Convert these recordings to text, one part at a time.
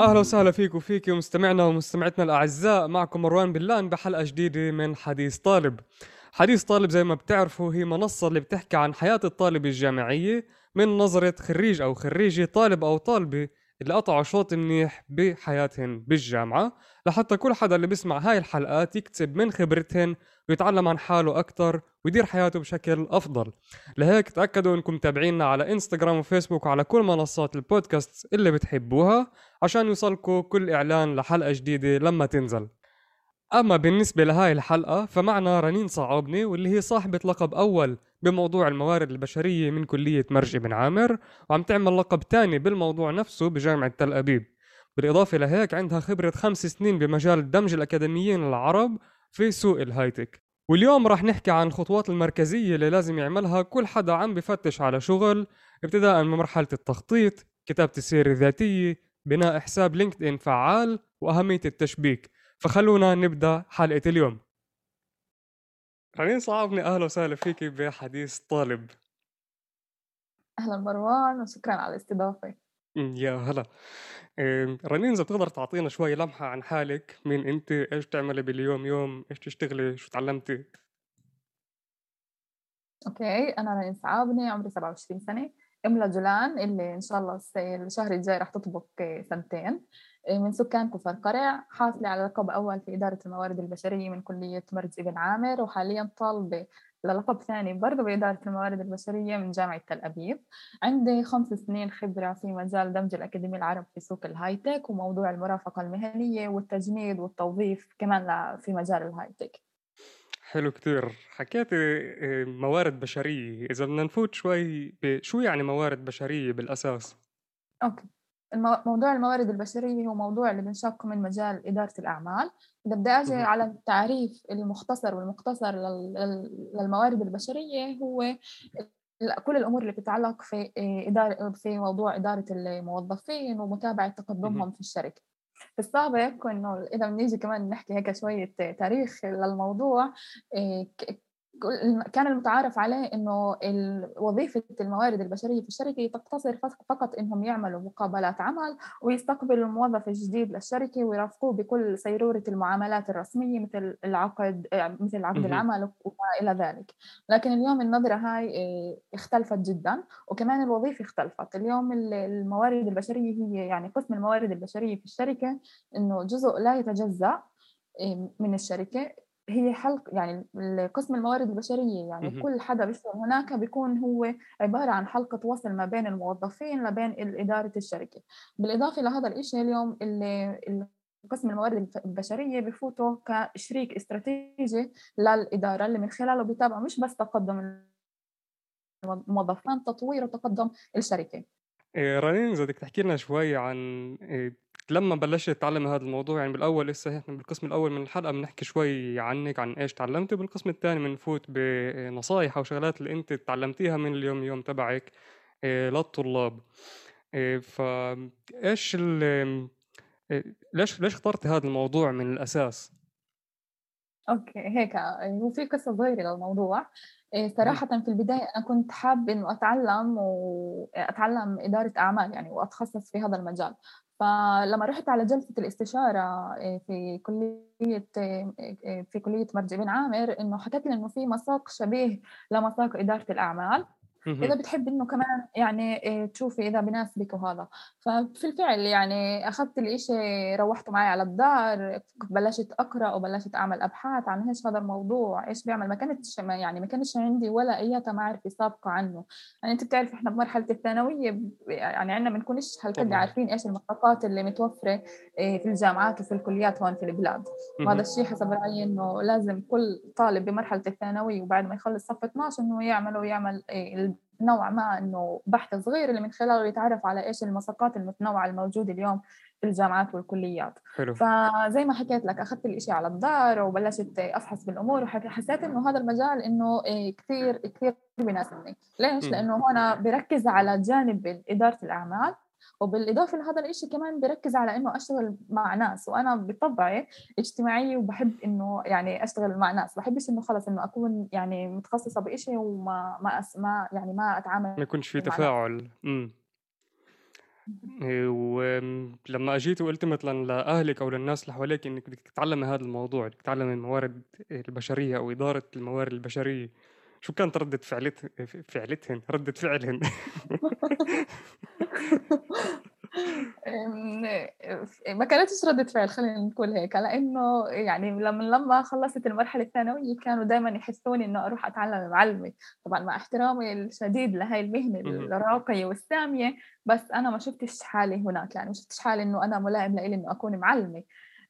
أهلا وسهلا فيك وفيك مستمعنا ومستمعتنا الأعزاء معكم مروان بلان بحلقة جديدة من حديث طالب. حديث طالب زي ما بتعرفوا هي منصة اللي بتحكي عن حياة الطالب الجامعية من نظرة خريج أو خريجة طالب أو طالبة. اللي قطعوا شوط منيح بحياتهم بالجامعة لحتى كل حدا اللي بيسمع هاي الحلقات يكتسب من خبرتهن ويتعلم عن حاله أكتر ويدير حياته بشكل أفضل. لهيك تأكدوا أنكم متابعينا على إنستغرام وفيسبوك وعلى كل منصات البودكاست اللي بتحبوها عشان يوصلكم كل إعلان لحلقة جديدة لما تنزل. أما بالنسبة لهاي الحلقة فمعنا رنين صعوبني واللي هي صاحبة لقب أول بموضوع الموارد البشرية من كلية مرج بن عامر وعم تعمل لقب تاني بالموضوع نفسه بجامعة تل أبيب. بالإضافة لهيك عندها خبرة خمس سنين بمجال دمج الأكاديميين العرب في سوق الهايتك. واليوم راح نحكي عن الخطوات المركزية اللي لازم يعملها كل حدا عم بفتش على شغل ابتداء من مرحلة التخطيط كتابة السيرة الذاتية بناء حساب لينكد إن فعال وأهمية التشبيك. فخلونا نبدأ حلقة اليوم. رنين صعبني أهلا وسهلا فيك بحديث طالب. أهلا مروان وشكرا على الاستضافة. يا هلا. رنين إذا بتقدر تعطينا شوي لمحة عن حالك مين أنت إيش بتعملي باليوم يوم إيش تشتغلي شو تعلمتي؟ okay أنا رنين صعابني عمري 27 سنة. أم لجولان اللي إن شاء الله الشهر الجاي رح تطبق سنتين. إيه، من سكان كفر قرع حاصلة على لقب أول في إدارة الموارد البشرية من كلية مرج ابن عامر وحاليا طالبة للقب ثاني برضه بإدارة الموارد البشرية من جامعة تل أبيب. عندي خمس سنين خبرة في مجال دمج الأكاديمي العرب في سوق ال high-tech وموضوع المرافقة المهنية والتجنيد والتوظيف كمان في مجال ال high-tech حلو كتير. حكيتي إيه، موارد بشرية. إذا بدنا نفوت شوي شو يعني موارد بشرية بالأساس؟ أوكي. موضوع الموارد البشرية هو موضوع اللي بنشق من مجال إدارة الأعمال. إذا بدي أجي على التعريف المختصر والمقتصر للموارد البشرية هو كل الأمور اللي بتتعلق في إدارة في موضوع إدارة الموظفين ومتابعة تقدمهم في الشركة. في السابق إنه إذا بنيجي كمان نحكي هيك شوية تاريخ للموضوع إيه، كان المتعارف عليه إنه وظيفة الموارد البشرية في الشركة تقتصر فقط إنهم يعملوا مقابلات عمل ويستقبلوا الموظف الجديد للشركة ويرافقوه بكل سيروره المعاملات الرسمية مثل العقد مثل عقد العمل وما إلى ذلك. لكن اليوم النظرة هاي آه، اختلفت جدا وكمان الوظيفة اختلفت. اليوم الموارد البشرية هي يعني قسم الموارد البشرية في الشركة إنه جزء لا يتجزأ آه، من الشركة. هي حلق يعني قسم الموارد البشرية يعني م- كل حدا بيشتغل هناك بيكون هو عبارة عن حلقة وصل ما بين الموظفين لبين إدارة الشركة. بالإضافة لهذا الإشي اليوم اللي قسم الموارد البشرية بفوتوا كشريك استراتيجي للإدارة اللي من خلاله بيتابعوا مش بس تقدم الموظفين تطوير وتقدم الشركة. إيه رنين إذا بدك تحكي لنا شوي عن إيه لما بلشت تتعلم هذا الموضوع يعني بالأول لسه إحنا بالقسم الأول من الحلقة بنحكي شوي عنك عن إيش تعلمتي بالقسم الثاني بنفوت بنصائح أو شغلات اللي أنت تعلمتيها من اليوم يوم تبعك آه، للطلاب. آه، فايش آه، ليش ليش اخترتي هذا الموضوع من الأساس؟ أوكي هيك هو في قصة صغيرة للموضوع. صراحة في البداية أنا كنت حابة إنه أتعلم وأتعلم إدارة أعمال يعني وأتخصص في هذا المجال. فلما رحت على جلسة الاستشارة آه، في كلية آه، آه، في كلية مرج بن عامر إنه حكت لي إنه في مساق شبيه لمساق إدارة الأعمال. إذا بتحب إنه كمان يعني آه، تشوفي إذا بناسبك وهذا. ففي الفعل يعني أخذت الإشي روحته معي على الدار بلشت أقرأ وبلشت أعمل أبحاث عن إيش هذا الموضوع إيش بيعمل. ما كانتش يعني ما كانش عندي ولا أي معرفه سابقة عنه. يعني أنت بتعرف إحنا بمرحله الثانوية يعني عندنا ما بنكونش هالقد عارفين إيش المساقات اللي متوفرة آه، في الجامعات وفي الكليات هون في البلاد. وهذا الشيء حسب رأيي إنه لازم كل طالب بمرحلة الثانوية وبعد ما يخلص صف 12 إنه يعمل ويعمل آه، نوع ما إنه بحث صغير اللي من خلاله يتعرف على إيش المساقات المتنوعة الموجودة اليوم في الجامعات والكليات. حلو. فزي ما حكيت لك أخذت الإشي على الدار وبلشت أفحص بالأمور وحسيت إنه هذا المجال إنه إيه، كثير كثير بيناسبني. ليش؟ لأنه هون بركز على جانب إدارة الأعمال وبالإضافة لهذا الشيء كمان بركز على إنه أشتغل مع ناس وأنا بطبعي اجتماعيه وبحب إنه يعني أشتغل مع ناس بحبش إنه خلص إنه أكون يعني متخصصة بشيء وما ما أس ما يعني ما أتعامل ما يكونش في تفاعل. امم إيه، ولما أجيت وقلت مثلا لأهلك أو للناس اللي حواليك إنك بدك تتعلمي هذا الموضوع بدك تتعلمي الموارد البشرية أو إدارة الموارد البشرية شو كانت ردة فعلت فعلتهن؟ ردة فعلهن. ما كانتش ردة فعل خلينا نقول هيك. لأنه يعني لما لما خلصت المرحلة الثانوية كانوا دائما يحسوني إنه أروح أتعلم معلمة. طبعا مع احترامي الشديد لهي المهنة الراقية والسامية بس أنا ما شفتش حالي هناك. يعني ما شفتش حالي إنه أنا ملائم لإلي إنه أكون معلمة.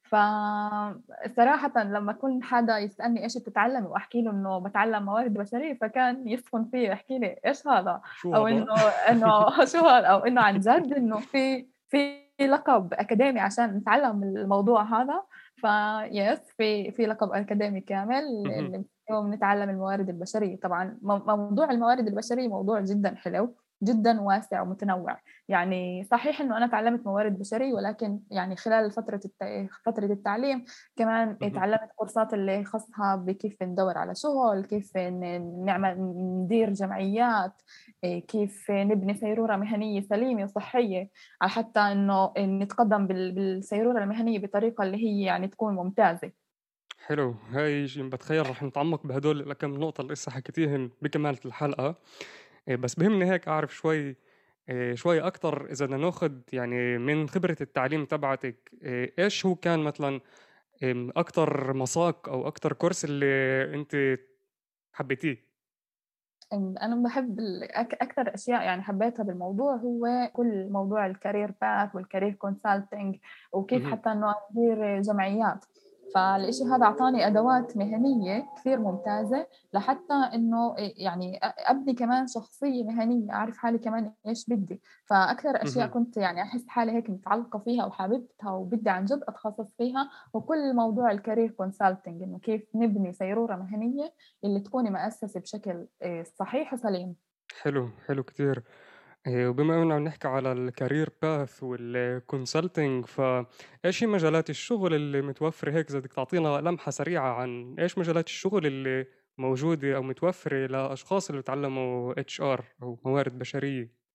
فصراحة لما كل حدا يسألني إيش بتتعلمي وأحكي له إنه بتعلم موارد بشرية فكان يسخن فيه يحكي لي إيش هذا؟ أو إنه إنه شو هذا؟ أو إنه عن جد إنه في في لقب أكاديمي عشان نتعلم الموضوع هذا. فيس في في لقب أكاديمي كامل اللي بنتعلم الموارد البشرية. طبعا موضوع الموارد البشرية موضوع جدا حلو. جدا واسع ومتنوع. يعني صحيح إنه أنا تعلمت موارد بشريه ولكن يعني خلال فترة فترة التعليم كمان تعلمت كورسات اللي خاصها بكيف ندور على شغل كيف نعمل ندير جمعيات كيف نبني سيرورة مهنية سليمة وصحية على حتى إنه نتقدم بالسيرورة المهنية بطريقة اللي هي يعني تكون ممتازة. حلو. هاي بتخيل رح نتعمق بهدول الكم نقطة اللي لسه حكيتيهن بكمالة الحلقة. بس بهمني هيك أعرف شوي إيه، شوي أكتر إذا بدنا ناخد يعني من خبرة التعليم تبعتك إيه، إيش هو كان مثلا أكتر مساق أو أكتر course اللي أنت حبيتيه؟ أنا بحب أكثر أشياء يعني حبيتها بالموضوع هو كل موضوع ال career path وال career consulting وكيف حتى إنه أدير جمعيات فالإشي هذا أعطاني أدوات مهنية كثير ممتازة لحتى إنه يعني أبني كمان شخصية مهنية أعرف حالي كمان إيش بدي. فأكثر أشياء كنت يعني أحس حالي هيك متعلقة فيها وحاببتها وبدي عن جد أتخصص فيها. وكل موضوع ال career consulting إنه كيف نبني سيرورة مهنية اللي تكوني مؤسسة بشكل آه، صحيح وسليم. حلو حلو إيه، وبما إننا عم نحكي على ال career path وال consulting فإيش هي مجالات الشغل اللي متوفرة هيك؟ إذا بدك تعطينا لمحة سريعة عن إيش مجالات الشغل اللي موجودة أو متوفرة لأشخاص اللي بتعلموا HR أو موارد بشرية؟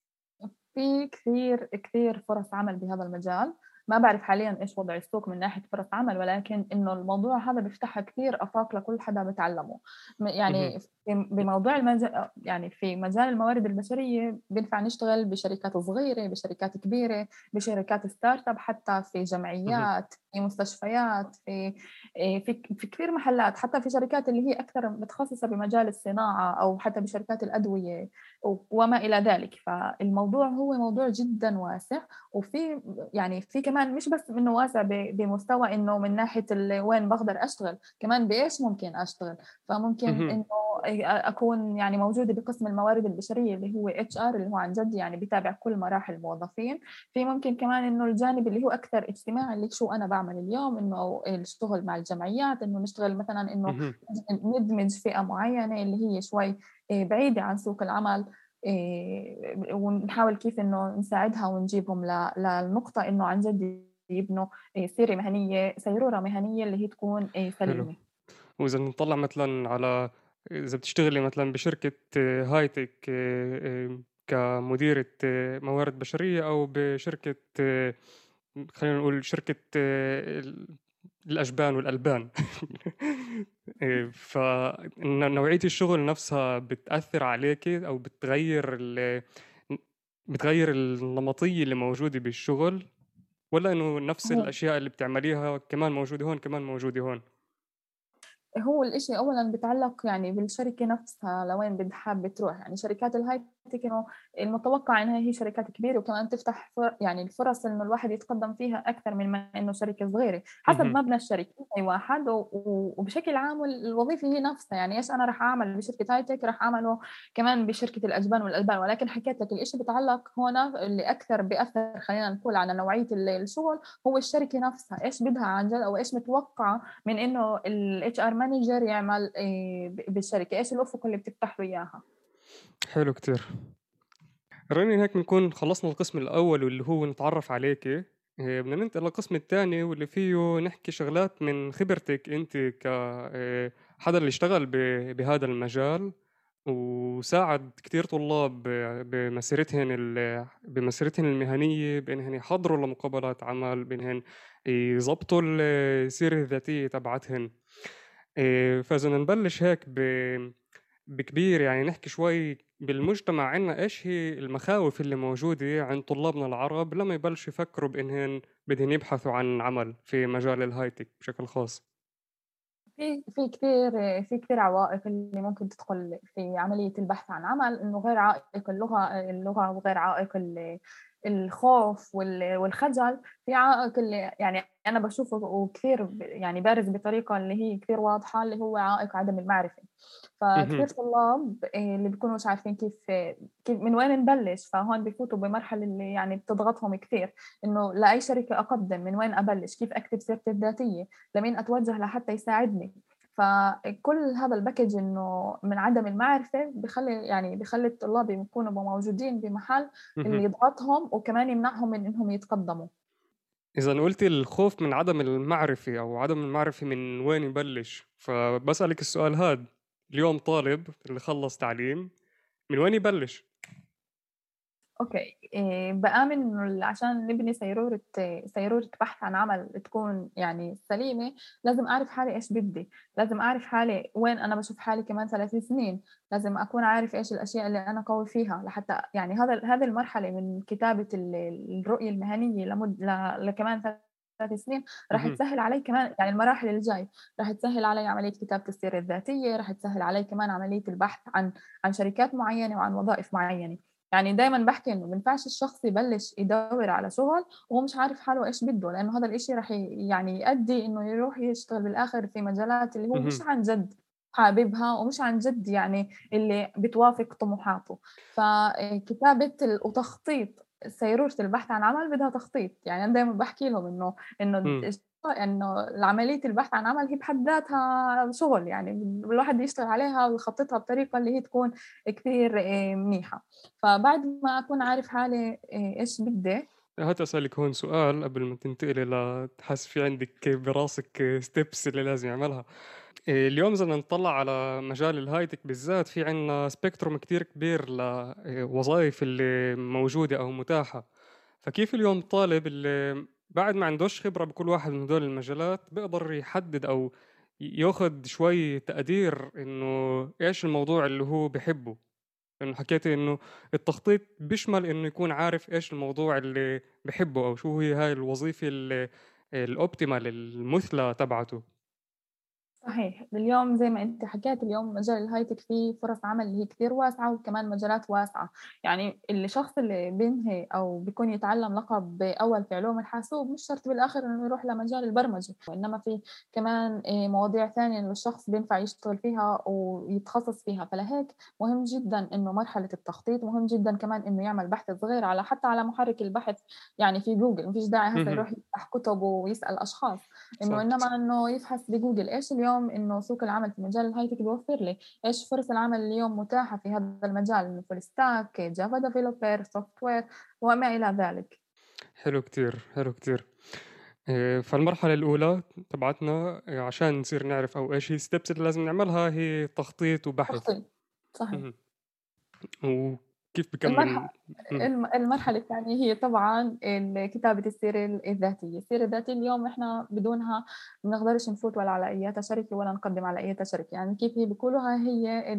في كثير كثير فرص عمل بهذا المجال. ما بعرف حاليا إيش وضع السوق من ناحية فرص عمل ولكن إنه الموضوع هذا بيفتح كثير أفاق لكل حدا بتعلمه. يعني بموضوع المجال يعني في مجال الموارد البشرية بينفع نشتغل بشركات صغيرة بشركات كبيرة بشركات startup حتى في جمعيات في مستشفيات في في في كثير محلات حتى في شركات اللي هي أكثر متخصصة بمجال الصناعة أو حتى بشركات الأدوية وما إلى ذلك. فالموضوع هو موضوع جدا واسع وفي يعني في كمان مش بس إنه واسع بمستوى إنه من ناحية وين بقدر أشتغل كمان بإيش ممكن أشتغل؟ فممكن إنه أكون يعني موجودة بقسم الموارد البشرية اللي هو HR اللي هو عن جد يعني بتابع كل مراحل الموظفين. في ممكن كمان إنه الجانب اللي هو أكثر اجتماعي اللي شو أنا بعمل اليوم إنه الشغل مع الجمعيات إنه نشتغل مثلا إنه ندمج فئة معينة اللي هي شوي آه، بعيدة عن سوق العمل. ونحاول كيف إنه نساعدها ونجيبهم للنقطة إنه عن جد يبنوا آه، سيرة مهنية سيرورة مهنية اللي هي تكون سليمة. وإذا نطلع مثلا على إذا بتشتغلي مثلا بشركة هايتك كمديرة موارد بشرية أو بشركة خلينا نقول شركة الأجبان والألبان. إيه، فنوعية الشغل نفسها بتأثر عليك أو بتغير بتغير النمطية اللي موجودة بالشغل ولا إنه نفس الأشياء اللي بتعمليها كمان موجودة هون كمان موجودة هون؟ هو الإشي أولا بتعلق يعني بالشركة نفسها لوين بدها حابة تروح. يعني شركات الهاي تك إنه المتوقع إنها هي شركات كبيرة وكمان تفتح يعني الفرص إنه الواحد يتقدم فيها أكثر من ما إنه شركة صغيرة. حسب مبنى الشركة أي واحد وبشكل عام الوظيفة هي نفسها. يعني إيش أنا راح أعمل بشركة هاي تك راح أعمله كمان بشركة الأجبان والألبان. ولكن حكيت لك الإشي بتعلق هنا اللي أكثر بيأثر خلينا نقول على نوعية الشغل هو الشركة نفسها. إيش بدها عن جد أو إيش متوقعة من إنه ال HR manager يعمل إيه، بالشركة؟ إيش الأفق اللي بتفتح له إياها؟ حلو كتير راني هيك بنكون خلصنا القسم الأول واللي هو نتعرف عليك إيه، بدنا ننتقل للقسم الثاني واللي فيه نحكي شغلات من خبرتك أنت ك إيه، اللي اشتغل بهذا المجال وساعد كتير طلاب بمسيرتهن. بمسيرتهن المهنية بإنهن يحضروا لمقابلات عمل بإنهن يظبطوا السيرة الذاتية تبعتهن إيه، فإذا نبلش هيك ب... بكبير يعني نحكي شوي بالمجتمع عنا إيش هي المخاوف اللي موجودة عند طلابنا العرب لما يبلشوا يفكروا بإنهن بدهن يبحثوا عن عمل في مجال الهايتك بشكل خاص. في في كثير في كثير عوائق اللي ممكن تدخل في عملية البحث عن عمل إنه غير عائق اللغة اللغة وغير عائق الخوف والخجل في عائق اللي يعني أنا بشوفه كثير يعني بارز بطريقة اللي هي كثير واضحة اللي هو عائق عدم المعرفة. فكثير طلاب آه، اللي بيكونوا مش عارفين كيف كيف من وين نبلش. فهون بفوتوا بمرحلة اللي يعني بتضغطهم كثير إنه لأي شركة أقدم من وين أبلش؟ كيف أكتب سيرتي الذاتية؟ لمين أتوجه لحتى يساعدني؟ فكل هذا ال package إنه من عدم المعرفة بخلي يعني بخلي الطلاب يكونوا موجودين بمحل اللي يضغطهم وكمان يمنعهم من إنهم يتقدموا. إذا قلتي الخوف من عدم المعرفة أو عدم المعرفة من وين يبلش فبسألك السؤال هذا اليوم طالب اللي خلص تعليم من وين يبلش؟ okay. إيه بآمن انه عشان نبني سيرورة سيرورة بحث عن عمل تكون يعني سليمة لازم أعرف حالي إيش بدي، لازم أعرف حالي وين أنا بشوف حالي كمان ثلاث سنين، لازم أكون عارف إيش الأشياء اللي أنا قوي فيها لحتى يعني هذا هذه المرحلة من كتابة الرؤية المهنية لمد لكمان ثلاث سنين راح تسهل علي كمان يعني المراحل الجاي راح تسهل علي عملية كتابة السيره الذاتية راح تسهل علي كمان عملية البحث عن عن شركات معينة وعن وظائف معينة. يعني دائما بحكي إنه ما ينفعش الشخص يبلش يدور على شغل وهو مش عارف حاله إيش بده لأنه هذا الإشي رح يعني يؤدي إنه يروح يشتغل بالآخر في مجالات اللي هو مش عن جد حاببها ومش عن جد يعني اللي بتوافق طموحاته. فكتابة وتخطيط سيرورة البحث عن عمل بدها تخطيط. يعني أنا دائما بحكي لهم إنه إنه إنه عمليه البحث عن عمل هي بحد ذاتها شغل يعني الواحد يشتغل عليها ويخططها بطريقة اللي هي تكون كثير آه، منيحة. فبعد ما أكون عارف حالي آه، إيش بدي؟ هات أسألك هون سؤال قبل ما تنتقلي لتحس في عندك براسك steps اللي لازم يعملها. آه، اليوم إذا نطلع على مجال ال high-tech بالذات في عنا spectrum كتير كبير لوظائف اللي موجودة أو متاحة. فكيف اليوم طالب اللي بعد ما عندوش خبرة بكل واحد من هدول المجالات بيقدر يحدد أو ياخذ شوي تقدير إنه إيش الموضوع اللي هو بحبه إنه حكيت إنه التخطيط بيشمل إنه يكون عارف إيش الموضوع اللي بحبه أو شو هي هاي الوظيفة الأوبتيمال المثلى تبعته. صحيح. اليوم زي ما أنت حكيت اليوم مجال الهايتك فيه فرص عمل اللي هي كثير واسعة وكمان مجالات واسعة. يعني الشخص اللي بينهي أو بيكون يتعلم لقب اول في علوم الحاسوب مش شرط بالآخر إنه يروح لمجال البرمجة. وانما في كمان آه، مواضيع ثانية إنه الشخص بينفع يشتغل فيها ويتخصص فيها. فلهيك مهم جدا إنه مرحلة التخطيط مهم جدا كمان إنه يعمل بحث صغير على حتى على محرك البحث يعني في جوجل. مفيش داعي هسه يروح يفتح كتب ويسأل أشخاص. إنه إنما إنه يبحث بجوجل إيش اليوم اليوم إنه سوق العمل في مجال ال high-tech بيوفر لي. إيش فرص العمل اليوم متاحة في هذا المجال؟ full stack Java developer software وما إلى ذلك. حلو كتير حلو كتير. إيه، فالمرحلة الأولى تبعتنا إيه، عشان نصير نعرف أو إيش هي ال steps اللي لازم نعملها هي تخطيط وبحث. تخطيط صحيح. كيف بكمل المرحلة الثانية هي طبعا كتابة السيرة الذاتية. السيرة الذاتية اليوم إحنا بدونها ما بنقدرش نفوت ولا على أي شركة ولا نقدم على أي شركة يعني كيف هي بيقولوها هي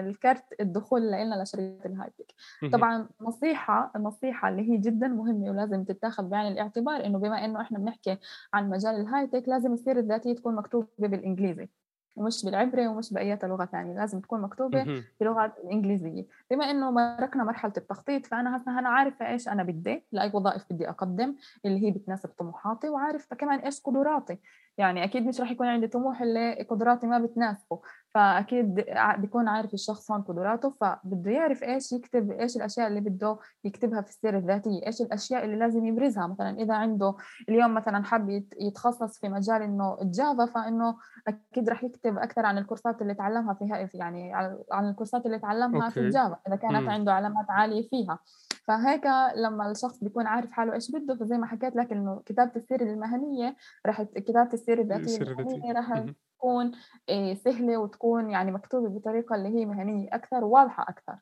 الكارت الدخول لنا لشركة الهايتك. طبعا نصيحة النصيحة اللي هي جدا مهمة ولازم تتاخذ بعين الاعتبار إنه بما إنه إحنا بنحكي عن مجال الهايتك لازم السيرة الذاتية تكون مكتوبة بالإنجليزي. ومش بالعبري ومش بأي لغة ثانية لازم تكون مكتوبة باللغة الإنجليزية بما إنه مركنا مرحلة التخطيط فأنا هسه أنا عارفة إيش أنا بدي لأي وظائف بدي أقدم اللي هي بتناسب طموحاتي وعارفة كمان إيش قدراتي. يعني أكيد مش راح يكون عندي طموح اللي قدراتي ما بتناسبه. فأكيد بيكون عارف الشخص هون قدراته فبده يعرف إيش يكتب إيش الأشياء اللي بده يكتبها في السيرة الذاتية إيش الأشياء اللي لازم يبرزها مثلا إذا عنده اليوم مثلا حاب يتخصص في مجال إنه ال Java فإنه أكيد رح يكتب أكثر عن الكورسات اللي تعلمها فيها يعني عن الكورسات اللي تعلمها okay. في ال Java إذا كانت م. عنده علامات عالية فيها فهيك لما الشخص بيكون عارف حاله إيش بده فزي ما حكيت لك إنه كتابة السيرة المهنية رح كتابة السيرة الذاتية رح تكون آه، سهلة وتكون يعني مكتوبة بطريقة اللي هي مهنية أكثر وواضحة أكثر.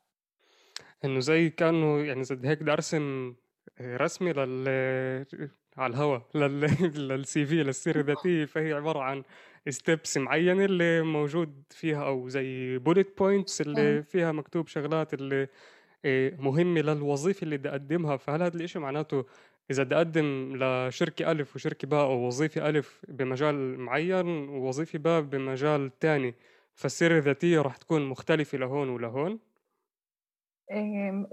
إنه زي كأنه يعني زي هيك بدي أرسم آه، رسمي لل على الهوا لل... لل CV للسيرة الذاتية. فهي عبارة عن steps معينة اللي موجود فيها أو زي bullet points اللي فيها مكتوب شغلات اللي آه، مهمة للوظيفة اللي بدي أقدمها. فهل هذا الإشي معناته إذا بدي أقدم لشركة ألف وشركة باء أو وظيفة ألف بمجال معين ووظيفة باء بمجال تاني فالسيرة الذاتية راح تكون مختلفة لهون ولهون؟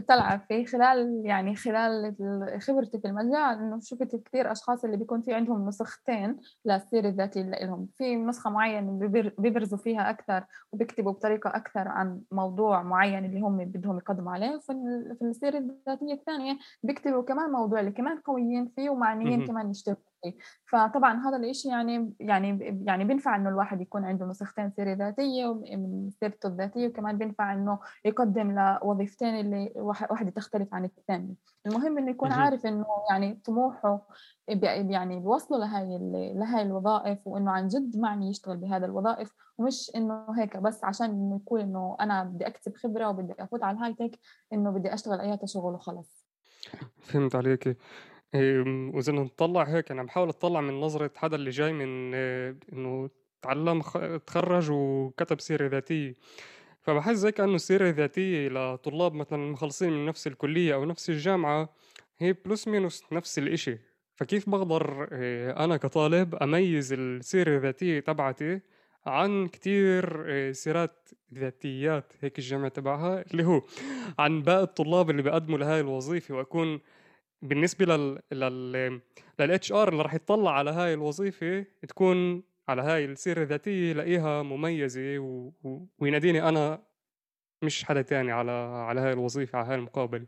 طلع في خلال يعني خلال خبرتي في المجال إنه شفت كثير أشخاص اللي بيكون في عندهم نسختين للسيرة الذاتية لهم. في نسخة معينة بيبرزوا فيها أكثر وبيكتبوا بطريقة أكثر عن موضوع معين اللي هم بدهم يقدموا عليه. في السيرة الذاتية الثانية بيكتبوا كمان موضوع اللي كمان قويين فيه ومعنيين كمان يشتغلوا. فطبعا هذا الإشي يعني يعني يعني بينفع إنه الواحد يكون عنده نسختين سيره ذاتية من سيرته الذاتية وكمان بينفع إنه يقدم لوظيفتين اللي واحدة تختلف عن الثانية. المهم إنه يكون عارف إنه يعني طموحه يعني بيوصله لهي لهي الوظائف وإنه عن جد معني يشتغل بهذا الوظائف ومش إنه هيك بس عشان إنه يكون إنه أنا بدي اكتب خبرة وبدي أفوت على الهاي تك إنه بدي أشتغل أي شغل وخلص. فهمت عليكي. وإذا نطلّع هيك أنا بحاول أطلّع من نظرة حدا اللي جاي من إنه تعلّم تخرّج وكتب سيرة ذاتية، فبحس زي كأنه السيرة الذاتية لطلاب مثلًا مخلصين من نفس الكلية أو نفس الجامعة هي بلس مينوس نفس الإشي، فكيف بقدر آه، أنا كطالب أميّز السيرة الذاتية تبعتي عن كتير آه، سيرات ذاتيات هيك الجمع تبعها؟ اللي هو عن باقي الطلاب اللي بيقدموا لهاي الوظيفة وأكون بالنسبة لل لل لل HR اللي راح يطلع على هاي الوظيفة تكون على هاي السيرة الذاتية يلاقيها مميزة و... و... ويناديني أنا مش حدا تاني على على هاي الوظيفة على هاي المقابلة.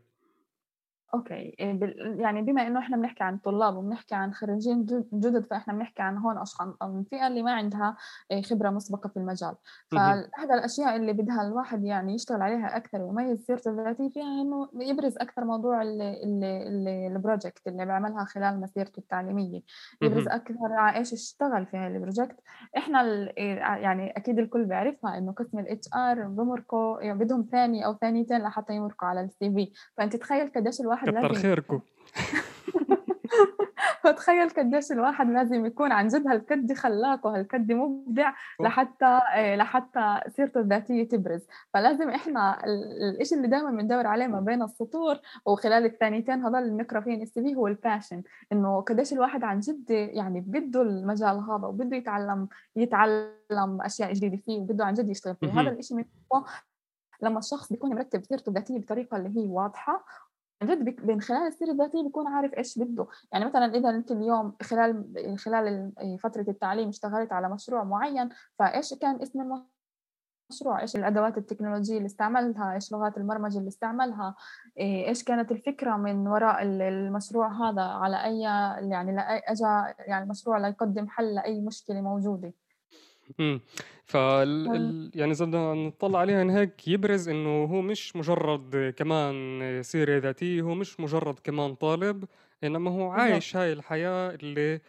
okay إيه، يعني بما إنه إحنا بنحكي عن طلاب وبنحكي عن خريجين جدد فإحنا بنحكي عن هون أشخاص الفئه اللي ما عندها إيه، خبرة مسبقة في المجال. فاحدى الأشياء اللي بدها الواحد يعني يشتغل عليها أكثر ويميز سيرته الذاتية فيها إنه يبرز أكثر موضوع ال project اللي بيعملها خلال مسيرته التعليمية. يبرز أكثر على إيش اشتغل في ال project إحنا إيه، يعني أكيد الكل بيعرفها إنه قسم ال HR بمرقوا يعني بدهم ثاني أو ثانيتين لحتى يمرقوا على ال CV فأنت تخيل قديش الواحد الواحد كتر خيركم. فتخيل قديش الواحد لازم يكون عن جد هالقد خلاق وهالقد مبدع لحتى إيه، لحتى سيرته الذاتية تبرز. فلازم إحنا الشيء اللي دائما بندور عليه ما بين السطور وخلال الثانيتين هذول اللي بنقرأ فيهم السي في هو الباشن إنه قديش الواحد عن جد يعني بده المجال هذا وبده يتعلم يتعلم أشياء جديدة فيه وبده عن جد يشتغل فيه. هذا الشيء لما الشخص بيكون مرتب سيرته الذاتية بطريقة اللي هي واضحة عن جد من خلال السيرة الذاتية بيكون عارف إيش بده. يعني مثلا إذا أنت اليوم خلال خلال فترة التعليم اشتغلت على مشروع معين فإيش كان اسم المشروع؟ إيش الأدوات التكنولوجية اللي استعملها؟ إيش لغات البرمجه اللي استعملها؟ إيش كانت الفكرة من وراء المشروع هذا؟ على أي يعني اجى يعني مشروع ليقدم حل لأي مشكلة موجودة. امم ف يعني إذا بدنا نطلع عليها هيك يبرز إنه هو مش مجرد كمان سيرة ذاتية هو مش مجرد كمان طالب إنما هو عايش هاي الحياة اللي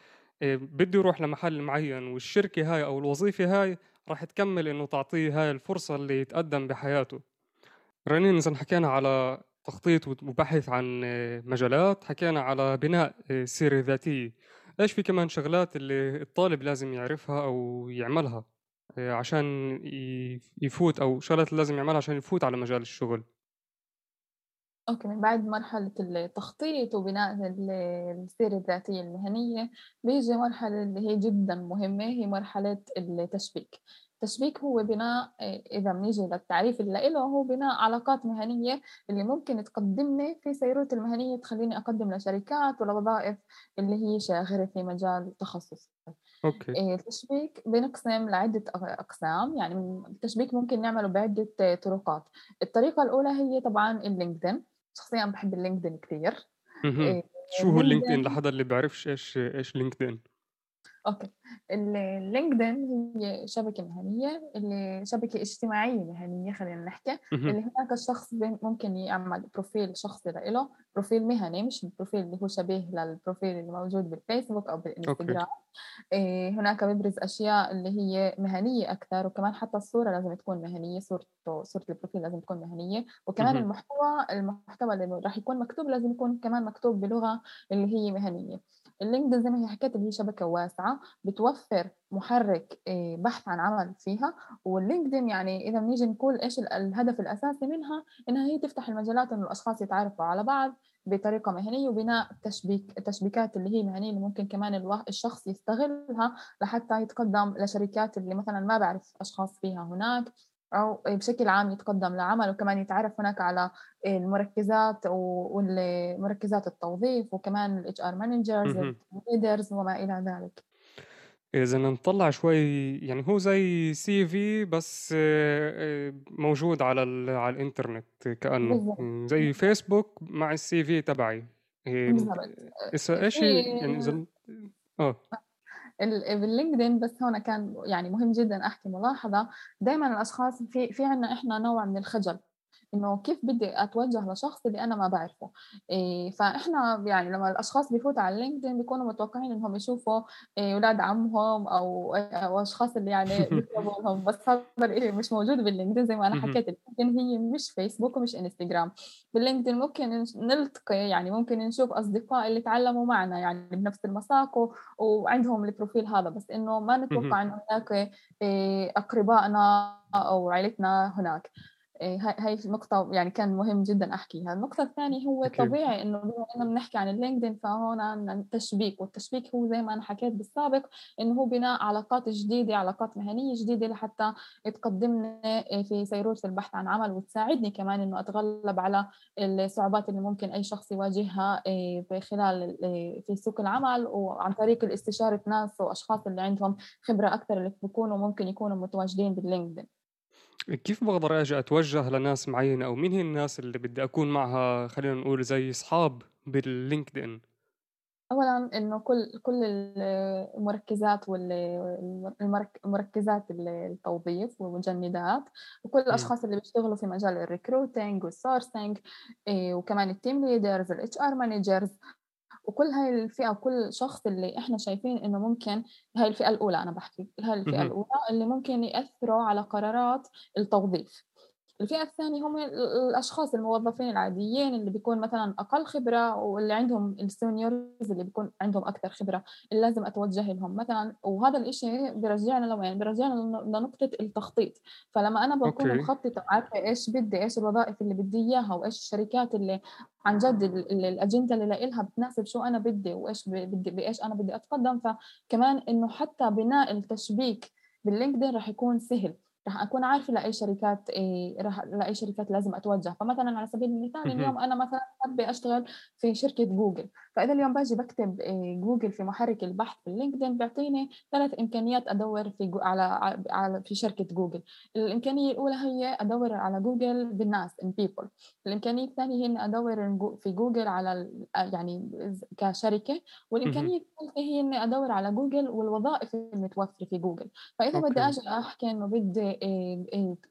آه، بده يروح لمحل معين والشركة هاي أو الوظيفة هاي راح تكمل إنه تعطيه هاي الفرصة اللي يتقدم بحياته. رنين إذا حكينا على تخطيط وبحث عن آه، مجالات حكينا على بناء آه، سيرة ذاتية. إيش في كمان شغلات اللي الطالب لازم يعرفها أو يعملها؟ آه، عشان يفوت أو شغلات لازم يعملها عشان يفوت على مجال الشغل. أوكي من بعد مرحلة التخطيط وبناء السيرة الذاتية المهنية بيجي مرحلة اللي هي جدا مهمة هي مرحلة التشبيك التشبيك هو بناء إذا بنيجي للتعريف اللي له هو بناء علاقات مهنية اللي ممكن تقدمني في سيرتي المهنية تخليني أقدم لشركات ولوظائف اللي هي شاغرة في مجال تخصصي. okay. إيه، التشبيك بنقسم لعدة أقسام يعني التشبيك ممكن نعمله بعدة طرقات. الطريقة الأولى هي طبعا ال LinkedIn. شخصيا بحب ال LinkedIn كثير. شو هو ال LinkedIn؟ لحدا اللي بيعرفش إيش إيش LinkedIn؟ okay. ال LinkedIn هي شبكة مهنية اللي شبكة اجتماعية مهنية خلينا نحكي. اللي هناك الشخص ممكن يعمل profile شخصي له profile مهني مش ال profile اللي هو شبيه لل profile اللي موجود بالفيسبوك أو بالإنستغرام. إيه هناك بيبرز أشياء اللي هي مهنية أكثر وكمان حتى الصورة لازم تكون مهنية صورته صورة ال profile لازم تكون مهنية. وكمان المحتوى المحتوى اللي راح يكون مكتوب لازم يكون كمان مكتوب بلغة اللي هي مهنية. اللينكدين زي ما هي حكيت هي شبكة واسعة بتوفر محرك آه، بحث عن عمل فيها واللينكدين يعني إذا بنيجي نقول إيش الهدف الأساسي منها؟ إنها هي تفتح المجالات إنه الأشخاص يتعرفوا على بعض بطريقة مهنية وبناء تشبيك التشبيكات اللي هي مهنية اللي ممكن كمان الشخص يستغلها لحتى يتقدم لشركات اللي مثلا ما بعرف أشخاص فيها هناك. أو بشكل عام يتقدم لعمل وكمان يتعرف هناك على المركزات والمركزات التوظيف وكمان ال HR managers leaders وما إلى ذلك. إذا نطلع شوي يعني هو زي CV بس آه، آه، موجود على على الإنترنت كأنه. بالزبط. زي فيسبوك مع ال CV تبعي. بالضبط. إيش يعني إذا آه. بال LinkedIn بس هون كان يعني مهم جدا أحكي ملاحظة. دائما الأشخاص في في عندنا إحنا نوع من الخجل. إنه كيف بدي أتوجه لشخص اللي أنا ما بعرفه. إيه فإحنا يعني لما الأشخاص بيفوتوا على لينكدين بيكونوا متوقعين إنهم يشوفوا إيه أولاد عمهم أو أو أشخاص اللي يعني لهم. بس هذا الشيء مش موجود باللينكدين زي ما أنا حكيت. اللينكدين هي مش فيسبوك ومش انستغرام باللينكدين ممكن نلتقي يعني ممكن نشوف أصدقاء اللي تعلموا معنا يعني بنفس المساق وعندهم ال profile هذا. بس إنه ما نتوقع إنه هناك إيه أقربائنا أو عائلتنا هناك. هاي النقطة يعني كان مهم جدا أحكيها النقطة الثانية هو okay. طبيعي إنه بما إنه بنحكي عن اللينكدين فهون التشبيك. والتشبيك هو زي ما أنا حكيت بالسابق إنه هو بناء علاقات جديدة علاقات مهنية جديدة لحتى تقدمني إيه، في سيرورة البحث عن عمل وتساعدني كمان إنه أتغلب على الصعوبات اللي ممكن أي شخص يواجهها إيه، في خلال في سوق العمل وعن طريق الاستشارة ناس وأشخاص اللي عندهم خبرة أكثر اللي بيكونوا ممكن يكونوا متواجدين باللينكدين. كيف بقدر أجي أتوجه لناس معينة أو مين هي الناس اللي بدي أكون معها خلينا نقول زي أصحاب باللينكدين؟ اولا إنه كل كل المركزات والمركزات التوظيف والمجندات وكل الأشخاص اللي بيشتغلوا في مجال ال recruiting وال sourcing إيه، وكمان ال team leaders ال HR managers وكل هاي الفئة وكل شخص اللي إحنا شايفين إنه ممكن هاي الفئة الأولى أنا بحكي هاي الفئة الأولى اللي ممكن يأثروا على قرارات التوظيف. الفئة الثانية هم الأشخاص الموظفين العاديين اللي بيكون مثلا أقل خبرة واللي عندهم ال seniors اللي بيكون عندهم أكثر خبرة اللي لازم أتوجه لهم مثلا وهذا الإشي بيرجعنا لوين؟ بيرجعنا لنقطة التخطيط فلما أنا بكون okay. مخططة عارفة إيش بدي إيش الوظائف اللي بدي إياها وإيش الشركات اللي عن جد الأجندة اللي لها بتناسب شو أنا بدي وإيش بدي بإيش أنا بدي أتقدم فكمان إنه حتى بناء التشبيك باللينكدين رح يكون سهل راح أكون عارفة لأي شركات إيه راح لأي شركات لازم أتوجه. فمثلا على سبيل المثال اليوم أنا مثلا حابة أشتغل في شركة جوجل. فإذا اليوم باجي بكتب إيه جوجل في محرك البحث في اللينكدين بيعطيني ثلاث إمكانيات أدور في جو على على في شركة جوجل. الإمكانية الأولى هي أدور على جوجل بالناس in people الإمكانية الثانية هي إني أدور في جوجل على يعني كشركة. والإمكانية الثالثة هي إني أدور على جوجل والوظائف المتوفرة في جوجل. فإذا بدي أجي أحكي إنه بدي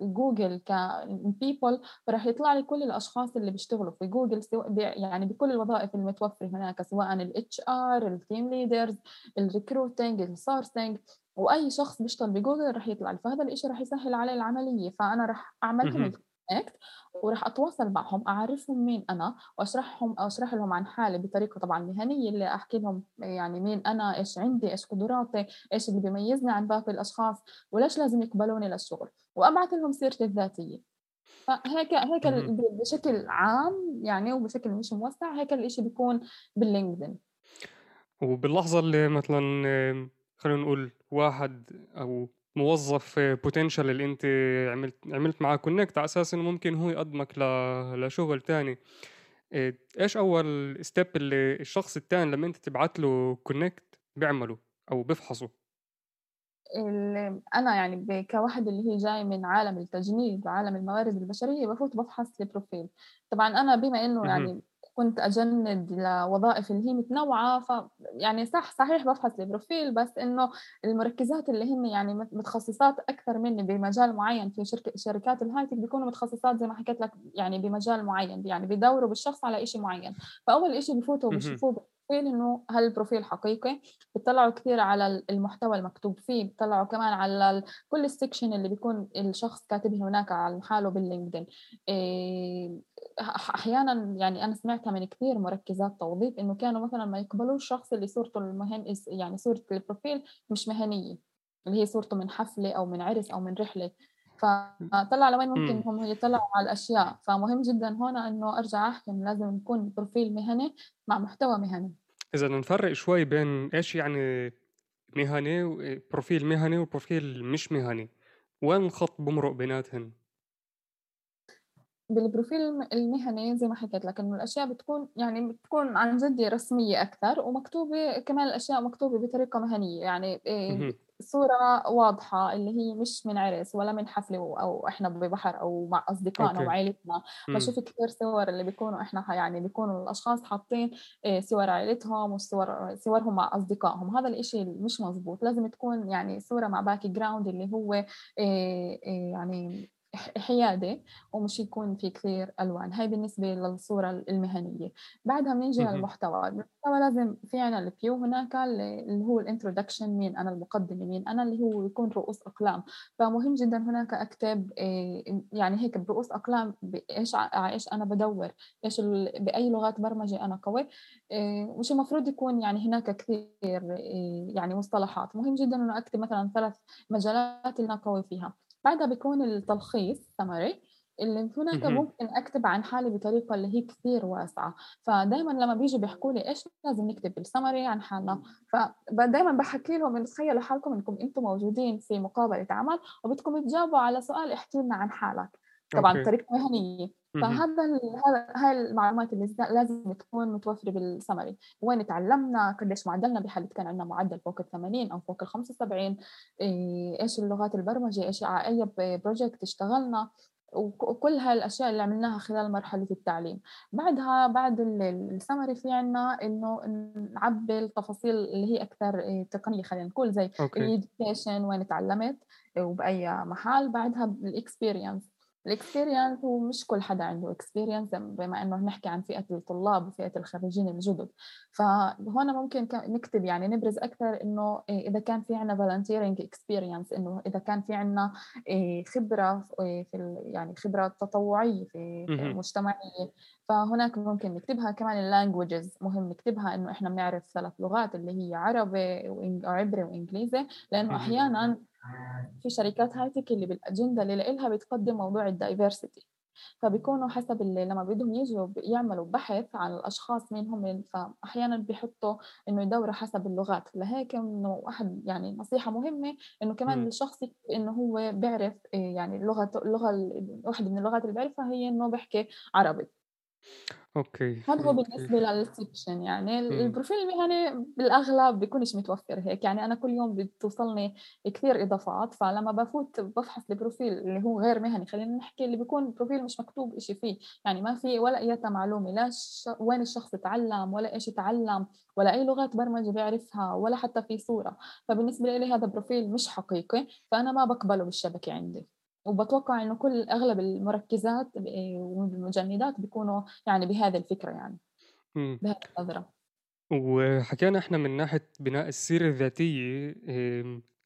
جوجل ك people فراح يطلع لي كل الأشخاص اللي بيشتغلوا في جوجل سواء يعني بكل الوظائف المتوفرة هناك. سواء ال HR ال team leaders ال recruiting ال sourcing وأي شخص بيشتغل بجوجل رح يطلع لي فهذا الشيء رح يسهل علي العملية. فأنا رح أعمل لهم connect وراح أتواصل معهم أعرفهم مين أنا وأشرحهم أشرح لهم عن حالي بطريقة طبعا مهنية اللي أحكي لهم يعني مين أنا إيش عندي إيش قدراتي إيش اللي بيميزني عن باقي الأشخاص وليش لازم يقبلوني للشغل. وأبعث لهم سيرتي الذاتية. فهيك هيك بشكل عام يعني وبشكل مش موسع هيك الإشي بيكون باللينكدين. وباللحظة اللي مثلا خلينا نقول واحد أو موظف potential اللي أنت عملت عملت معاه connect على أساس إنه ممكن هو يقدمك لشغل تاني. إيه، إيش أول step اللي الشخص التاني لما أنت تبعت له connect بيعمله أو بيفحصه؟ أنا يعني كواحد اللي هي جاي من عالم التجنيد وعالم الموارد البشرية بفوت بفحص ال profile طبعا أنا بما إنه يعني كنت أجند لوظائف اللي هي متنوعة ف يعني صح صحيح بفحص ال profile بس إنه المركزات اللي هن يعني متخصصات أكثر مني بمجال معين في شركه شركات ال high-tech بيكونوا متخصصات زي ما حكيت لك يعني بمجال معين يعني بيدوروا بالشخص على شيء معين. فأول شيء بفوتوا بيشوفوه ال profile إنه هل ال profile حقيقي؟ بيطلعوا كثير على المحتوى المكتوب فيه بيطلعوا كمان على كل ال section اللي بيكون الشخص كاتبه هناك على حاله باللينكدين. إيه أحيانا يعني أنا سمعتها من كثير مركزات توظيف إنه كانوا مثلا ما يقبلوا الشخص اللي صورته المهن يعني صورة ال profile مش مهنية اللي هي صورته من حفلة أو من عرس أو من رحلة. فطلع لوين ممكن هم يطلعوا على الأشياء. فمهم جدا هون إنه أرجع انه لازم يكون profile مهني مع محتوى مهني. إذا نفرق شوي بين إيش يعني مهني profile مهني و profile مش مهني وين الخط بمرق بيناتهم بال profile المهني زي ما حكيت لك إنه الأشياء بتكون يعني بتكون عن جد رسمية أكثر ومكتوبة كمان الأشياء مكتوبة بطريقة مهنية. يعني إيه، صورة واضحة اللي هي مش من عرس ولا من حفلة أو إحنا ببحر أو مع أصدقائنا okay. وعائلتنا. بشوف كثير صور اللي بيكونوا إحنا يعني بيكونوا الأشخاص حاطين إيه، صور عائلتهم وصور صورهم مع أصدقائهم. هذا الإشي مش مزبوط لازم تكون يعني صورة مع background اللي هو إيه، إيه، يعني حيادي ومش يكون في كثير ألوان. هاي بالنسبة للصورة المهنية. بعدها بنيجي للمحتوى. المحتوى لازم في عنا ال bio هناك اللي هو ال introduction مين أنا المقدمة مين أنا اللي هو يكون رؤوس أقلام. فمهم جدا هناك أكتب آه، يعني هيك برؤوس أقلام إيش إيش أنا بدور إيش بأي لغات برمجة أنا قوي. آه، مش المفروض يكون يعني هناك كثير آه، يعني مصطلحات. مهم جدا إنه أكتب مثلا ثلاث مجالات اللي أنا قوي فيها. بعدها بيكون التلخيص سمري اللي هناك ممكن أكتب عن حالي بطريقة اللي هي كثير واسعة. فدائما لما بيجوا بيحكوا لي إيش لازم نكتب بالسمري عن حالنا. فدائما بحكي لهم تخيلوا حالكم إنكم أنتم موجودين في مقابلة عمل وبدكم تجاوبوا على سؤال احكي لنا عن حالك. طبعا بطريقه مهنية. فهذا هذا هاي المعلومات اللي لازم تكون متوفرة بالسمري وين تعلمنا؟ قديش معدلنا؟ بحال كان عندنا معدل فوق ال 80 أو فوق ال 75 إيش اللغات البرمجة؟ إيش اي project اشتغلنا. وكل هاي الأشياء اللي عملناها خلال مرحلة التعليم. بعدها بعد السمري في عنا إنه نعبي التفاصيل اللي هي أكثر إيه، تقنية خلينا نقول زي ال education وين تعلمت؟ وبأي محل. بعدها ال experience ال experience هو مش كل حدا عنده experience بما إنه نحكي عن فئة الطلاب وفئة الخريجين الجدد. فهون ممكن نكتب يعني نبرز أكثر إنه إيه، إذا كان في عندنا volunteering experience إنه إذا كان في عندنا إيه، خبرة إيه، في يعني خبرة تطوعية في مجتمعية. فهناك ممكن نكتبها كمان ال languages مهم نكتبها إنه إحنا بنعرف ثلاث لغات اللي هي عربي وعبري وإنجليزي لأنه أحيانا في شركات high tech اللي بالاجنده اللي لها بتقدم موضوع ال diversity فبيكونوا حسب اللي لما بدهم يجوا يعملوا بحث عن الأشخاص مين هم فاحيانا بيحطوا إنه يدوروا حسب اللغات. لهيك إنه واحد يعني نصيحة مهمة إنه كمان م. الشخص إنه هو بيعرف إيه، يعني اللغة اللغة واحدة من اللغات اللي بيعرفها هي إنه بيحكي عربي. okay، هذا هو بالنسبة لل section يعني البروفيل المهني بالأغلب بيكونش متوفر هيك يعني أنا كل يوم بتوصلني كثير إضافات فلما بفوت بفحص البروفيل اللي هو غير مهني خلينا نحكي اللي بيكون بروفيل مش مكتوب إشي فيه يعني ما في ولا أي معلومة لا ش... وين الشخص تعلم ولا إيش تعلم ولا أي لغات برمجة بيعرفها ولا حتى في صورة فبالنسبة لي هذا بروفيل مش حقيقي فأنا ما بقبله بالشبكة عندي. وبتوقع إنه كل أغلب المركزات والمجندات بيكونوا يعني بهذه الفكرة يعني بهذه النظرة. وحكينا إحنا من ناحية بناء السيرة الذاتية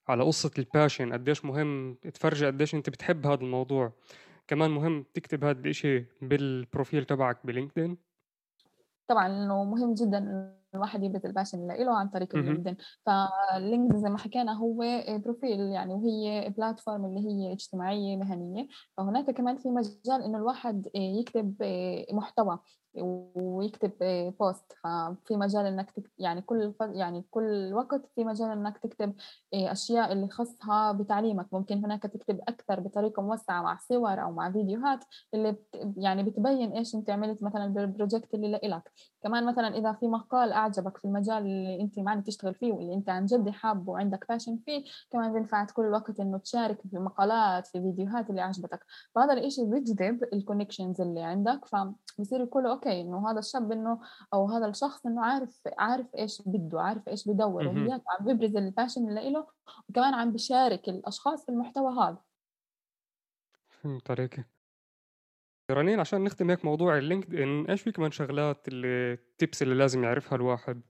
على قصة ال passion قديش مهم تفرجي قديش أنت بتحب هذا الموضوع. كمان مهم تكتب هذا الإشي بالبروفيل تبعك بلينكدين. طبعا انه مهم جدا الواحد يبرز ال passion اللي له عن طريق اللينكدين فاللينكدين زي ما حكينا هو بروفيل يعني وهي platform اللي هي اجتماعية مهنية. فهناك كمان في مجال إنه الواحد يكتب محتوى. ويكتب post ففي مجال إنك تكتب يعني كل يعني كل وقت في مجال إنك تكتب أشياء اللي خاصها بتعليمك. ممكن هناك تكتب أكثر بطريقة موسعة مع صور أو مع فيديوهات اللي يعني بتبين إيش أنت عملت مثلا بال project اللي لك كمان مثلا إذا في مقال عجبك في المجال اللي أنت معني تشتغل فيه واللي أنت عن جد حابه وعندك passion فيه كمان بينفعك كل الوقت إنه تشارك في مقالات في فيديوهات اللي عجبتك. فهذا الإشي بيجذب ال connections اللي عندك. فبصير يقولوا okay إنه هذا الشاب إنه أو هذا الشخص إنه عارف عارف إيش بده عارف إيش بدور وهي عم بيبرز ال passion اللي له وكمان عم بيشارك الأشخاص في المحتوى هذا. فهمت عليك رنين عشان نختم هيك موضوع اللينكد ان إيش في كمان شغلات اللي ال tips اللي لازم يعرفها الواحد؟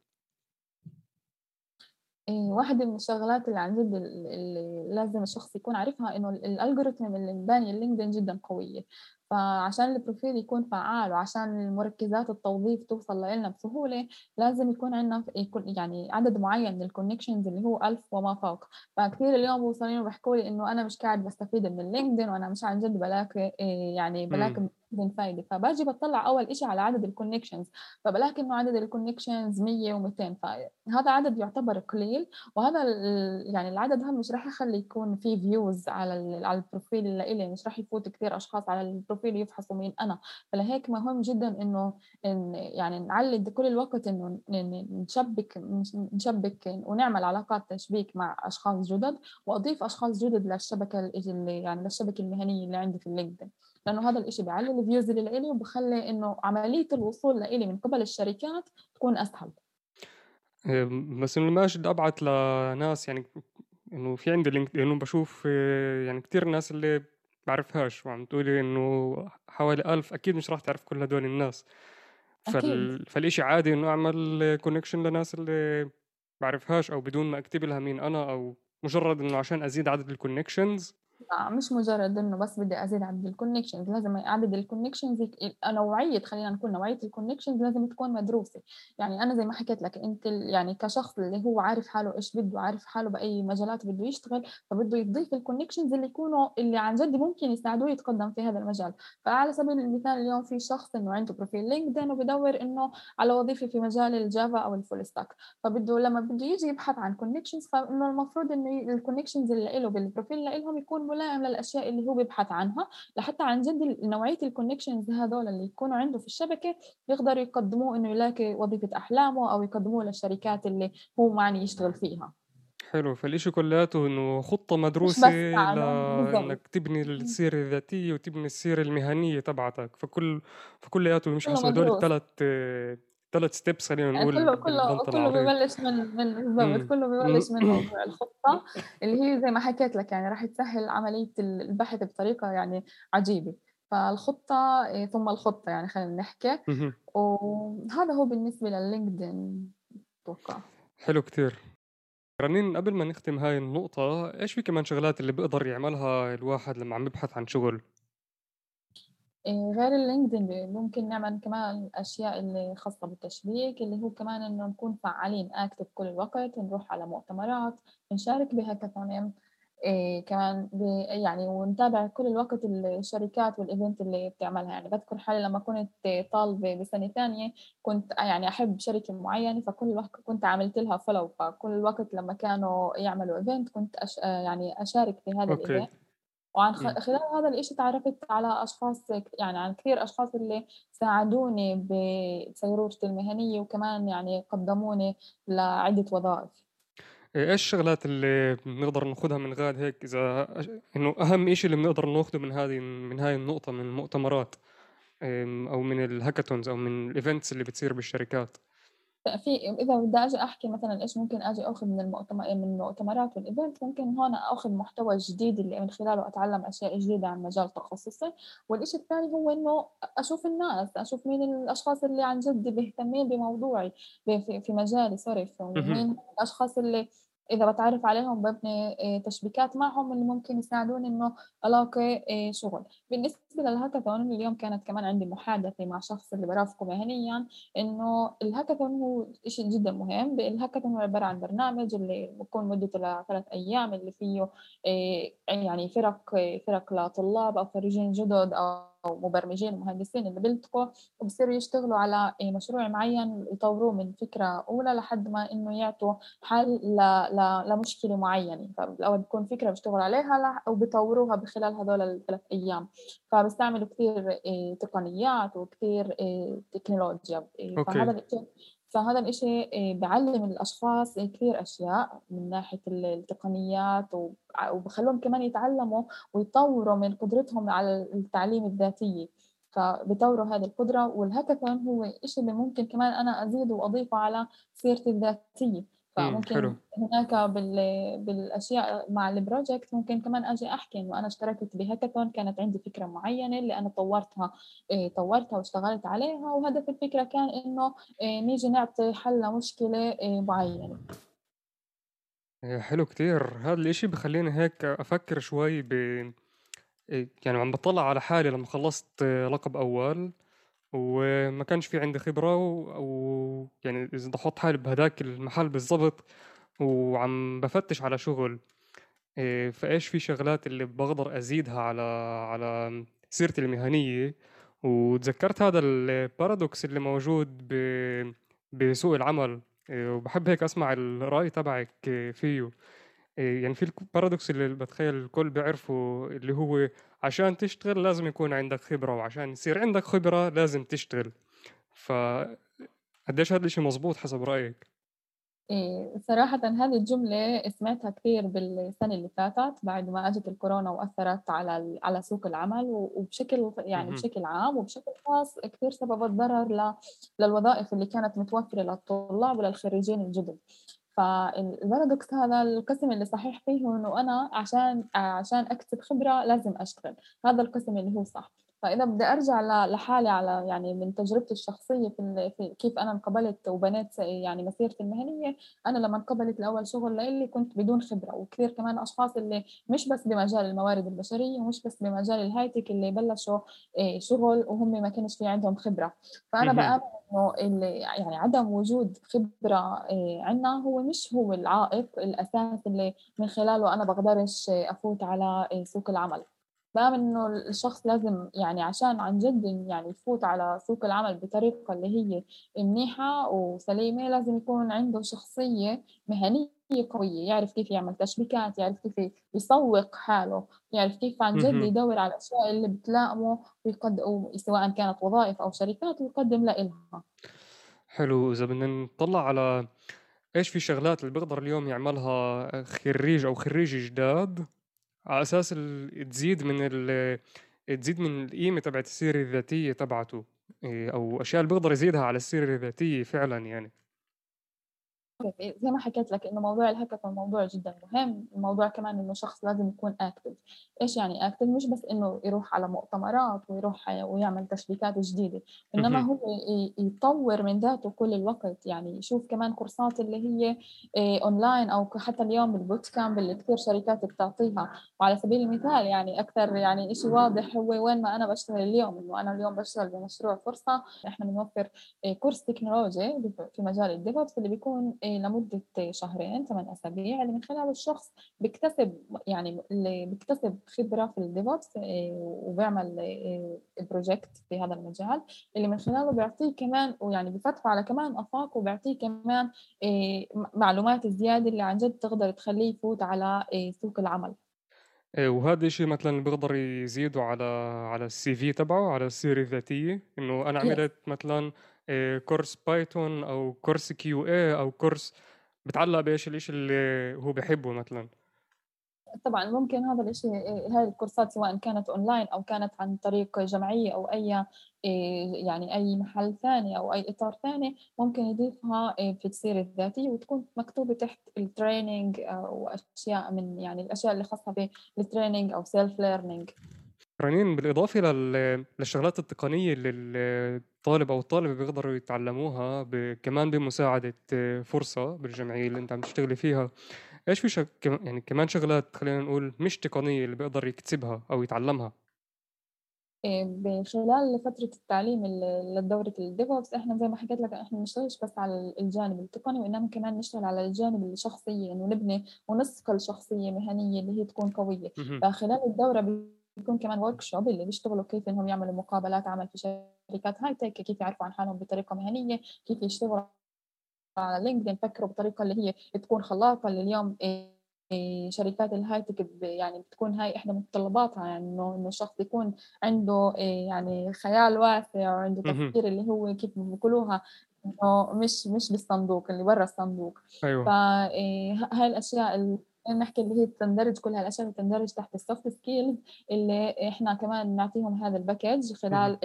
إيه واحدة من الشغلات اللي عن جد اللي لازم الشخص يكون عارفها إنه ال algorithm اللي باني اللينكدين جدا قوية. فعشان البروفيل يكون فعال وعشان المركزات التوظيف توصل لنا بسهولة لازم يكون عندنا يكون يعني عدد معين من ال connections اللي هو ألف وما فوق. فكثير اليوم بوصلني وبحكوا لي إنه أنا مش قاعد بستفيد من اللينكدين وأنا مش عن جد بلاقي إيه، يعني بلاقي بدون فايدة. فباجي بطلع أول شيء على عدد ال connections فبلاقي إنه عدد ال connections 100 و200 فهذا عدد يعتبر قليل وهذا يعني العدد هم مش راح يخلي يكون في views على على البروفيل اللي إلي مش راح يفوت كثير أشخاص على البروفيل. يفحصوا مين أنا. فلهيك مهم جدا إنه إن يعني نعلي كل الوقت إنه نشبك نشبك ونعمل علاقات تشبيك مع أشخاص جدد وأضيف أشخاص جدد للشبكة اللي يعني للشبكة المهنية اللي عندي في اللينكدين لأنه هذا الشيء بيعلي ال views اللي لإلي وبخلي إنه عملية الوصول لإلي من قبل الشركات تكون أسهل. بس إنه ماجد ابعت لناس يعني إنه في عندي لينكد ان بشوف إيه، يعني كثير ناس اللي بعرفهاش وعم تقولي إنه حوالي ألف أكيد مش راح تعرف كل هدول الناس. فال... فالإشي عادي إنه أعمل connection لناس اللي بعرفهاش أو بدون ما أكتب لها مين أنا أو مجرد إنه عشان أزيد عدد ال connections مش مجرد إنه بس بدي أزيد عدد ال connections لازم عدد ال connections نوعية خلينا نقول نوعية ال connections لازم تكون مدروسة. يعني أنا زي ما حكيت لك أنت يعني كشخص اللي هو عارف حاله إيش بده عارف حاله بأي مجالات بده يشتغل فبده يضيف ال connections اللي يكونوا اللي عن جد ممكن يساعدوه يتقدم في هذا المجال. فعلى سبيل المثال اليوم في شخص إنه عنده بروفيل لينكدين وبدور إنه على وظيفة في مجال ال Java أو ال full stack فبده لما بده يجي يبحث عن connections فانه المفروض انه ال connections اللي له بالبروفيل لهم يكون ملائم للأشياء اللي هو بيبحث عنها لحتى عن جد نوعية ال connections هذول اللي يكونوا عنده في الشبكة يقدروا يقدموه إنه يلاقي وظيفة أحلامه أو يقدموه للشركات اللي هو معني يشتغل فيها. حلو فالإشي كلياته إنه خطة مدروسة لإنك تبني السيرة الذاتية وتبني السيرة المهنية تبعتك فكل فكلياته مش حسب هدول الثلاث ثلاث steps خلينا يعني نقول كله كله كله ببلش من من بالضبط كله ببلش من موضوع الخطة اللي هي زي ما حكيت لك يعني راح تسهل عملية البحث بطريقة يعني عجيبة. فالخطة إيه، ثم الخطة يعني خلينا نحكي. وهذا هو بالنسبة لللينكدين أتوقع. حلو كتير. رنين قبل ما نختم هاي النقطة إيش في كمان شغلات اللي بيقدر يعملها الواحد لما عم يبحث عن شغل؟ غير ال LinkedIn ممكن نعمل كمان الأشياء اللي خاصة بالتشبيك اللي هو كمان إنه نكون فعالين active كل الوقت نروح على مؤتمرات نشارك بهاكاثون إيه كمان يعني ونتابع كل الوقت الشركات وال event اللي بتعملها. يعني بذكر حالي لما كنت طالبة بسنة ثانية كنت يعني أحب شركة معينة فكل الوقت كنت عملت لها follow فكل الوقت لما كانوا يعملوا event كنت أش يعني أشارك في هذا ال event. وعن خلال هذا الإشي تعرفت على أشخاص يعني عن كثير أشخاص اللي ساعدوني بسيرورتي المهنية وكمان يعني قدموني لعدة وظائف. إيه، إيش الشغلات اللي بنقدر ناخذها من غاد هيك؟ إذا إنه أهم شيء اللي بنقدر ناخذه من هذه من هاي النقطة من المؤتمرات أو من ال hackathons أو من ال events اللي بتصير بالشركات. في إذا بدي أجي أحكي مثلا إيش ممكن أجي أخذ من المؤتمر من المؤتمرات وال event ممكن هون أخذ محتوى جديد اللي من خلاله أتعلم أشياء جديدة عن مجال تخصصي. والشيء الثاني هو إنه أشوف الناس أشوف مين الأشخاص اللي عن جد بيهتمين بموضوعي في, في مجالي سوري مين الأشخاص اللي إذا بتعرف عليهم ببني آه، تشبيكات معهم اللي ممكن يساعدوني إنه ألاقي آه، شغل. بالنسبة للهاكاثون اليوم كانت كمان عندي محادثة مع شخص اللي برافقه مهنيا إنه الهاكاثون هو شيء جدا مهم. الهاكاثون هو عبارة عن برنامج اللي بكون مدته لثلاث أيام اللي فيه آه، يعني فرق فرق لطلاب أو خريجين جدد أو أو مبرمجين ومهندسين اللي بيلتقوا وبصيروا يشتغلوا على مشروع معين يطوروه من فكرة أولى لحد ما إنه يعطوا حل لمشكلة معينة. فبالأول بتكون فكرة بيشتغلوا عليها وبيطوروها بخلال هذول الثلاث أيام. فبيستعملوا كثير إيه، تقنيات وكثير إيه، تكنولوجيا. إيه، فهذا الشيء فهذا الإشي آه، بعلم الأشخاص كثير أشياء من ناحية التقنيات وبخلوهم كمان يتعلموا ويطوروا من قدرتهم على التعليم الذاتية. فبطوروا هذه القدرة والهاكاثون هو إشي اللي ممكن كمان أنا أزيده وأضيفه على سيرتي الذاتية. فممكن حلو. هناك بال... بالأشياء مع ال project ممكن كمان أجي أحكي إنه أنا اشتركت بهاكاثون كانت عندي فكرة معينة اللي أنا طورتها إيه طورتها واشتغلت عليها وهدف الفكرة كان إنه إيه نيجي نعطي حل لمشكلة إيه معينة. حلو كتير. هذا الإشي بخليني هيك أفكر شوي ب يعني عم بطلع على حالي لما خلصت لقب أول. وما كانش في عندي خبرة و... يعني إذا بدي أحط حالي بهداك المحل بالضبط وعم بفتش على شغل إيه، فإيش في شغلات اللي بقدر أزيدها على على سيرتي المهنية؟ وتذكرت هذا البارادوكس اللي موجود ب... بسوق العمل إيه، وبحب هيك أسمع الرأي تبعك فيه. يعني في البارادوكس اللي بتخيل الكل بيعرفه اللي هو عشان تشتغل لازم يكون عندك خبرة وعشان يصير عندك خبرة لازم تشتغل. ف قديش هذا الشيء مزبوط حسب رأيك؟ إيه صراحة هذه الجملة سمعتها كثير بالسنة اللي فاتت بعد ما أجت الكورونا وأثرت على على سوق العمل وبشكل يعني بشكل عام وبشكل خاص كثير سببت ضرر للوظائف اللي كانت متوفرة للطلاب وللخريجين الجدد. فال paradox هذا القسم اللي صحيح فيه انه أنا عشان عشان اكسب خبرة لازم أشتغل. هذا القسم اللي هو صح. فإذا بدي أرجع لحالي على يعني من تجربتي الشخصية في, في كيف أنا انقبلت وبنيت يعني مسيرتي المهنية أنا لما انقبلت لأول شغل لإلي كنت بدون خبرة وكثير كمان أشخاص اللي مش بس بمجال الموارد البشرية ومش بس بمجال ال high-tech اللي بلشوا إيه، شغل وهم ما كانش في عندهم خبرة. فأنا بآمن إنه اللي يعني عدم وجود خبرة إيه، عندنا هو مش هو العائق الأساس اللي من خلاله أنا بقدرش أفوت على سوق العمل. بامن إنه الشخص لازم يعني عشان عن جد يعني يفوت على سوق العمل بطريقة اللي هي منيحة وسليمة لازم يكون عنده شخصية مهنية قوية يعرف كيف يعمل تشبيكات يعرف كيف يسوق حاله يعرف كيف عن جد يدور على الاشياء اللي بتلائمه ويقدم سواء كانت وظائف أو شركات ويقدم لها حلو. إذا بدنا نطلع على إيش في شغلات اللي بيقدر اليوم يعملها خريج أو خريج جداد؟ على أساس تزيد من تزيد من القيمة تبعت السيرة الذاتية تبعته إيه، أو أشياء اللي بيقدر يزيدها على السيرة الذاتية فعلا يعني. زي ما حكيت لك إنه موضوع الهاكاثون موضوع جدا مهم الموضوع كمان إنه شخص لازم يكون اكتف إيش يعني active مش بس إنه يروح على مؤتمرات ويروح ويعمل تشبيكات جديدة إنما هو يطور من ذاته كل الوقت. يعني يشوف كمان كورسات اللي هي اونلاين أو حتى اليوم ال boot camp اللي كثير شركات بتعطيها. وعلى سبيل المثال يعني أكثر يعني شيء واضح هو وين ما أنا بشتغل اليوم إنه أنا اليوم بشتغل بمشروع فرصة. إحنا بنوفر course تكنولوجي في مجال ال DevOps اللي بيكون لمدة شهرين ثمان أسابيع اللي من خلاله الشخص بيكتسب يعني اللي بيكتسب خبرة في ال DevOps آه، وبيعمل project آه، في هذا المجال اللي من خلاله بيعطيه كمان ويعني بفتحه على كمان آفاق وبيعطيه كمان معلومات زيادة اللي عن جد تقدر تخليه يفوت على سوق العمل. وهذا الشيء مثلا بيقدر يزيده على على ال CV تبعه على السيره الذاتية إنه أنا عملت مثلا course Python أو course QA أو كورس بتعلق بإيش الاشي اللي هو بحبه مثلا. طبعا ممكن هذا الشيء هاي الكورسات سواء كانت اونلاين أو كانت عن طريق جمعية أو أي يعني أي محل ثاني أو أي إطار ثاني ممكن يضيفها في السيرة الذاتية وتكون مكتوبة تحت ال training أو اشياء من يعني الأشياء اللي خاصة بال training أو self learning learning بالإضافة للشغلات التقنية اللي الطالب أو الطالبة بيقدروا يتعلموها ب... كمان بمساعدة فرصة بالجمعية اللي أنت عم تشتغلي فيها. إيش في شك... يعني كمان شغلات خلينا نقول مش تقنية اللي بيقدر يكتسبها أو يتعلمها؟ إيه، بخلال فترة التعليم لدورة الديفوبس إحنا زي ما حكيت لك إحنا بنشتغلش بس على الجانب التقني وإنما كمان نشتغل على الجانب الشخصي إنه نبني ونسقل شخصية مهنية اللي هي تكون قوية. فخلال الدورة بيكون كمان workshop اللي بيشتغلوا كيف إنهم يعملوا مقابلات عمل في شركات high-tech كيف يعرفوا عن حالهم بطريقة مهنية كيف يشتغلوا على LinkedIn يفكروا بطريقة اللي هي تكون خلاقه اللي اليوم إيه، شركات ال high-tech يعني بتكون هاي إحدى متطلباتها يعني إنه إنه الشخص يكون عنده إيه، يعني خيال واسع وعنده تفكير اللي هو كيف بيقولوها إنه مش مش بالصندوق اللي برا الصندوق. أيوه. فهاي الأشياء اللي نحكي اللي هي تندرج كل هالاشياء اللي تندرج تحت ال soft skills اللي إحنا كمان نعطيهم هذا ال package خلال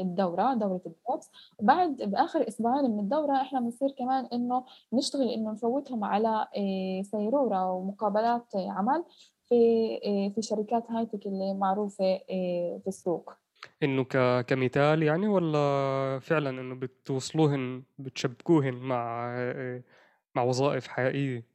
الدورة دورة ال DevOps وبعد بآخر أسبوعين من الدورة إحنا بنصير كمان إنه نشتغل إنه نفوتهم على آه، سيرورة ومقابلات عمل في آه، في شركات high-tech اللي معروفة آه، في السوق. إنه ك... كمثال يعني ولا فعلا إنه بتوصلوهن بتشبكوهن مع مع وظائف حقيقية؟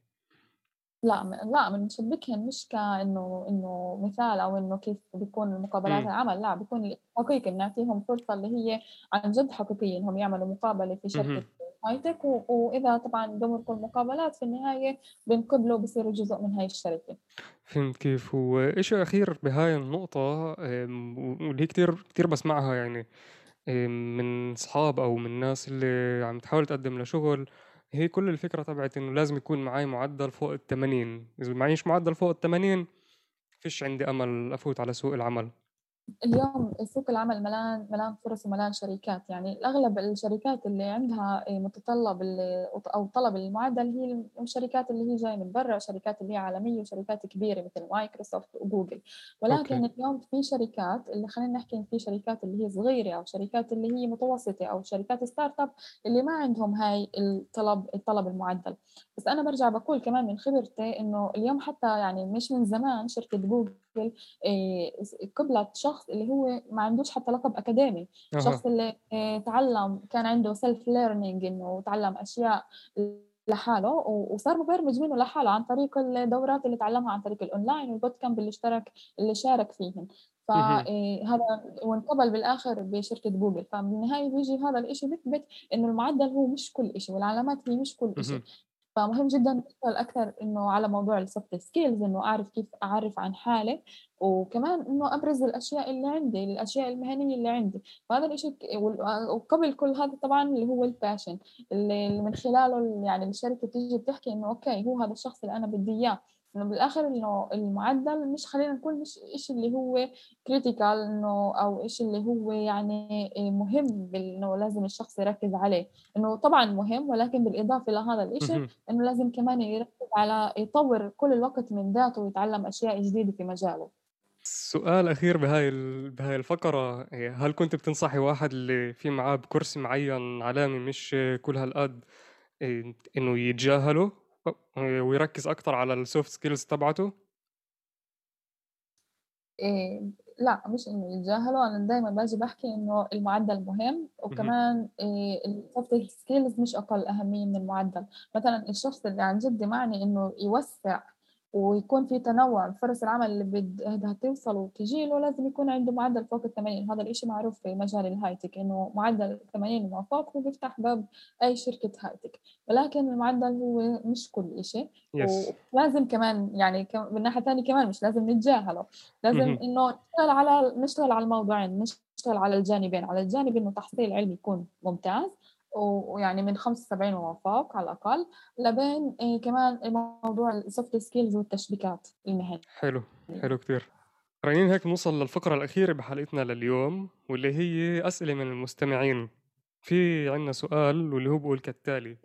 لا لا بنشبكهن مش كإنه إنه مثال أو إنه كيف بيكون المقابلات العمل لا بيكون حقيقي بنعطيهم فرصة اللي هي عن جد حقيقية إنهم يعملوا مقابلة في شركة هايتك وإذا طبعا دمر كل المقابلات في النهاية بنقبلوا بصيروا جزء من هاي الشركة. فهمت كيف. وإشي أخير بهاي النقطة واللي هي كتير كتير بسمعها يعني من أصحاب أو من ناس اللي عم تحاول تقدم لشغل هي كل الفكرة تبعت إنه لازم يكون معي معدل فوق التمانين. إذا معيش معدل فوق التمانين فيش عندي أمل أفوت على سوق العمل. اليوم سوق العمل ملان ملان فرص وملان شركات. يعني اغلب الشركات اللي عندها متطلب أو طلب المعدل هي الشركات اللي هي جاية من برا شركات اللي هي عالمية وشركات كبيرة مثل مايكروسوفت وجوجل. ولكن okay. اليوم في شركات اللي خلينا نحكي في شركات اللي هي صغيرة أو شركات اللي هي متوسطة أو شركات startup اللي ما عندهم هاي الطلب الطلب المعدل. بس أنا برجع بقول كمان من خبرتي إنه اليوم حتى يعني مش من زمان شركة جوجل إيه، قبلت شخص اللي هو ما عندوش حتى لقب أكاديمي أه. شخص اللي إيه، تعلم كان عنده self learning إنه تعلم أشياء لحاله وصار مبرمج منه لحاله عن طريق الدورات اللي تعلمها عن طريق الأونلاين وال boot camp اللي اشترك اللي شارك فيهن. فهذا إيه، وانقبل بالآخر بشركة جوجل. فبالنهايه بيجي هذا الشيء بيثبت إنه المعدل هو مش كل شيء والعلامات هي مش كل شيء فمهم جدا نشتغل أكثر إنه على موضوع ال soft skills إنه أعرف كيف أعرف عن حالي وكمان إنه أبرز الأشياء اللي عندي الأشياء المهنية اللي عندي. فهذا الشيء وقبل كل هذا طبعا اللي هو ال passion اللي من خلاله يعني الشركة تيجي بتحكي إنه okay هو هذا الشخص اللي أنا بدي إياه. إنه بالآخر إنه المعدل مش خلينا نقول مش إشي اللي هو كريتيكال إنه أو إشي اللي هو يعني مهم إنه لازم الشخص يركز عليه. إنه طبعا مهم ولكن بالإضافة لهذا الإشي إنه لازم كمان يركز على يطور كل الوقت من ذاته ويتعلم أشياء جديدة في مجاله. سؤال أخير بهاي بهاي الفقرة هل كنت بتنصحي واحد اللي في معاه بكرسي معين علامي مش كل هالقد إنه يتجاهله؟ ويركز أكتر على ال soft skills تبعته؟ إيه لا مش انه يتجاهلوا أنا دائما باجي بحكي إنه المعدل مهم وكمان إيه ال soft skills مش أقل أهمية من المعدل. مثلا الشخص اللي عن جد معني إنه يوسع ويكون في تنوع فرص العمل اللي بدها توصل وتجي له لازم يكون عنده معدل فوق ال 80 هذا الإشي معروف في مجال ال high-tech إنه معدل 80 وما فوق هو بيفتح باب أي شركة high-tech ولكن المعدل هو مش كل إشي. Yes. ولازم كمان يعني من الناحية الثانية كمان مش لازم نتجاهله. لازم إنه نشتغل على نشتغل على الموضوعين نشتغل على الجانبين. على الجانب إنه تحصيل علمي يكون ممتاز ويعني من 75 وما فوق على الأقل. لبين إيه كمان موضوع ال soft skills والتشبيكات المهنية. حلو حلو كتير. رنين هيك نوصل للفقرة الأخيرة بحلقتنا لليوم واللي هي أسئلة من المستمعين. في عنا سؤال واللي هو بقول كالتالي.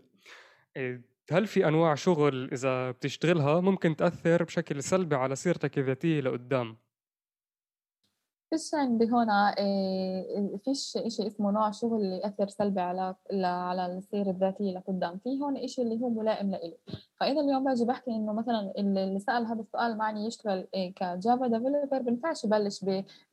إيه، هل في أنواع شغل إذا بتشتغلها ممكن تأثر بشكل سلبي على سيرتك الذاتية لقدام؟ فيش عندي هون إيه فيش إشي اسمه نوع شغل اللي يأثر سلبي على على السيرة الذاتية لقدام. في هون إشي اللي هو ملائم لإلي. فإذا اليوم باجي بحكي إنه مثلا اللي سأل هذا السؤال معني يشتغل إيه ك Java developer بنفعش يبلش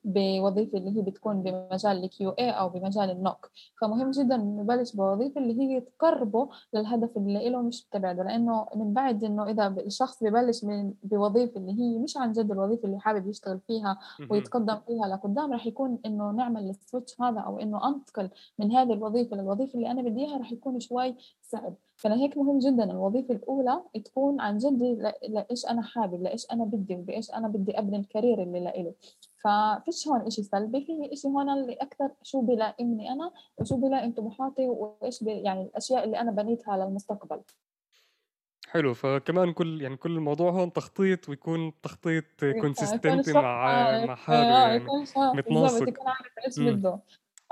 بوظيفة اللي هي بتكون بمجال ال QA أو بمجال النوك فمهم جدا إنه يبلش بوظيفة اللي هي تقربه للهدف اللي له مش تبعده لأنه من بعد إنه إذا الشخص ببلش من بوظيفة اللي هي مش عن جد الوظيفة اللي حابب يشتغل فيها ويتقدم فيها لقدام راح يكون إنه نعمل ال switch هذا أو إنه أنتقل من هذه الوظيفة للوظيفة اللي أنا بدي إياها راح يكون شوي صعب. فلهيك مهم جدا الوظيفة الأولى تكون عن جد لإيش أنا حابب لإيش أنا بدي وبايش أنا بدي أبني ال career اللي لإله ففيش هون إشي سلبي في إشي هون اللي أكثر شو بلائمني أنا وشو بلائم طموحاتي وإيش يعني الأشياء اللي أنا بنيتها للمستقبل. حلو. فكمان كل يعني كل الموضوع هون تخطيط ويكون تخطيط consistent مع مع حاله يعني متناسق. يكون عارف إيش بده.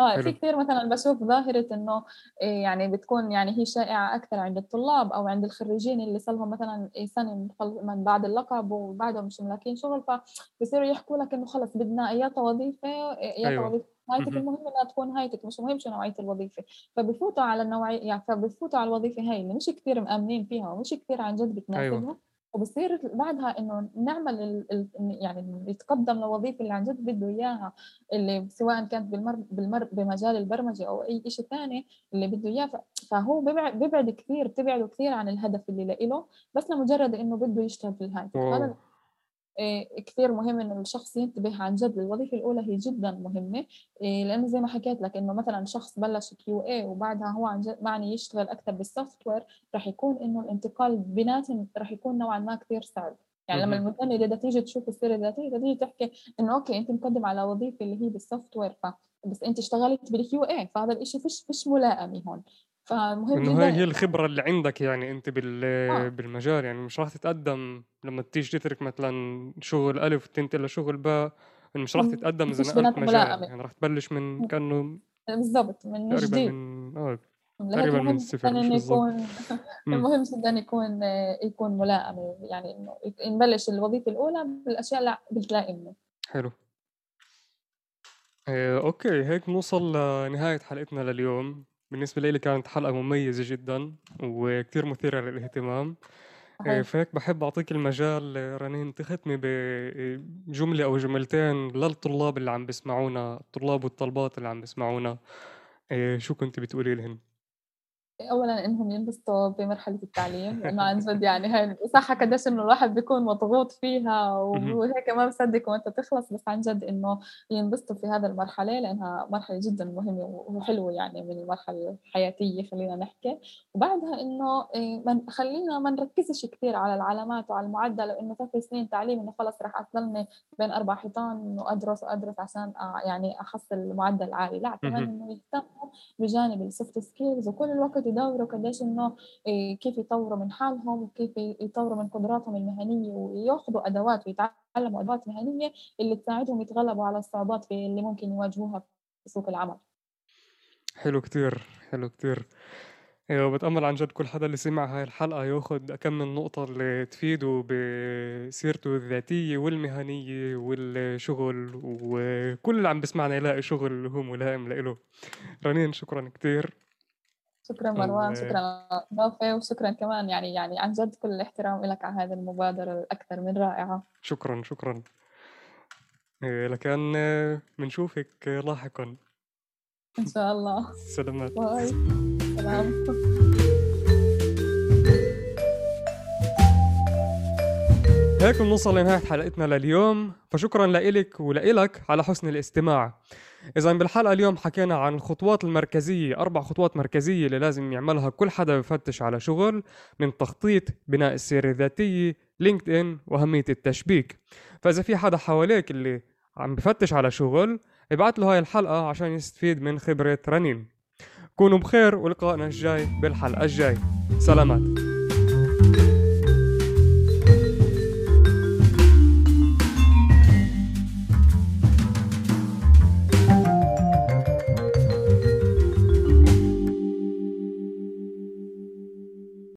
آه في كثير مثلا بشوف ظاهرة إنه إيه، يعني بتكون يعني هي شائعة أكثر عند الطلاب أو عند الخريجين اللي صار لهم مثلا سنة من بعد اللقب وبعدهم مش ملاقين شغل فبصيروا يحكوا لك إنه خلص بدنا ايات وظيفة ايات أيوة. وظيفة هايتك المهم إنها تكون هايتك مش مهم شو نوعية الوظيفة فبفوتوا على النوعية يعني فبفوتوا على الوظيفة هاي اللي مش كثير مأمنين فيها ومش كثير عن جد بتناسبهم أيوة. وبصير بعدها إنه نعمل ال ال يعني يتقدم للوظيفه اللي عن جد بده إياها اللي سواء كانت بالمر بالمر بمجال البرمجة أو أي شيء ثاني اللي بده إياه فهو بيبعد كثير بتبعده كثير عن الهدف اللي له بس لمجرد إنه بده يشتغل في ال high. كثير مهم إنه الشخص ينتبه عن جد الوظيفة الأولى هي جدا مهمة. إيه، لأنه زي ما حكيت لك إنه مثلا شخص بلش QA وبعدها هو عن جد معني يشتغل أكثر بال software رح يكون إنه الانتقال بيناتهم رح يكون نوعا ما كثير صعب. يعني لما إذا تيجي تشوف السيرة الذاتيه تيجي تحكي إنه okay أنت مقدم على وظيفة اللي هي بال software بس أنت اشتغلت بالكيو اي فهذا الشيء فيش فيش ملائمة هون. فمهم إنه هي هي الخبرة اللي عندك يعني أنت بال آه. بالمجال يعني مش راح تتقدم لما تيجي تترك مثلا شغل ألف وتنتقل لشغل باء مش راح تتقدم إذا نقلت مجال يعني راح تبلش من كأنه بالضبط من جديد. من آه تقريبا من الصفر إنه يكون المهم جدا يكون يكون ملائمه يعني إنه نبلش الوظيفة الأولى بالأشياء اللي بتلائمني حلو. إيه، أوكي هيك نوصل لنهاية حلقتنا لليوم. بالنسبة لي كانت حلقة مميزة جدا وكتير مثيرة للاهتمام. إيه، فهيك بحب أعطيك المجال رنين تختمي بجملة أو جملتين للطلاب اللي عم بيسمعونا الطلاب والطلبات اللي عم بيسمعونا. شو كنت بتقولي لهم؟ اولا إنهم ينبسطوا بمرحلة التعليم لأنه عن جد يعني هاي صح قديش إنه الواحد بيكون مضغوط فيها وهيك ما بصدق وانت تخلص بس عن جد إنه ينبسطوا في هذا المرحلة لأنها مرحلة جدا مهمة وحلوة يعني من المرحلة الحياتية خلينا نحكي. وبعدها إنه إيه، من خلينا ما نركزش كثير على العلامات وعلى المعدل لأنه ثلاث سنين تعليم إنه خلص راح اضلني بين أربع حيطان وأدرس وأدرس عشان يعني أحصل معدل عالي. لا كمان إنه يهتموا بجانب ال soft skills وكل الوقت يدوروا قديش إنه إيه، كيف يطوروا من حالهم وكيف يطوروا من قدراتهم المهنية وياخذوا أدوات ويتعلموا أدوات مهنية اللي تساعدهم يتغلبوا على الصعوبات اللي ممكن يواجهوها في سوق العمل. حلو كتير حلو كتير. أيوه بتأمل عن جد كل حدا اللي سمع هاي الحلقة ياخد كم من نقطة اللي تفيده بسيرته الذاتية والمهنية والشغل وكل اللي عم بسمعنا يلاقي شغل هو ملائم لإله. رنين شكرا كتير. شكرا مروان شكرا نوفي وشكرا كمان. يعني يعني عن جد كل الاحترام لك على هذه المبادرة الأكثر من رائعة. شكرا شكرا. إيه، لكن بنشوفك لاحقا. إن شاء الله. سلامات. باي. سلام. هيك بنوصل لنهاية حلقتنا لليوم. فشكرا لإلك ولإلك على حسن الاستماع. إذا بالحلقة اليوم حكينا عن الخطوات المركزية أربع خطوات مركزية اللي لازم يعملها كل حدا بفتش على شغل من تخطيط بناء السيرة الذاتية لينكد إن وأهمية التشبيك. فإذا في حدا حواليك اللي عم بفتش على شغل ابعت له هاي الحلقة عشان يستفيد من خبرة رنين. كونوا بخير ولقائنا الجاي بالحلقة الجاي. سلامات.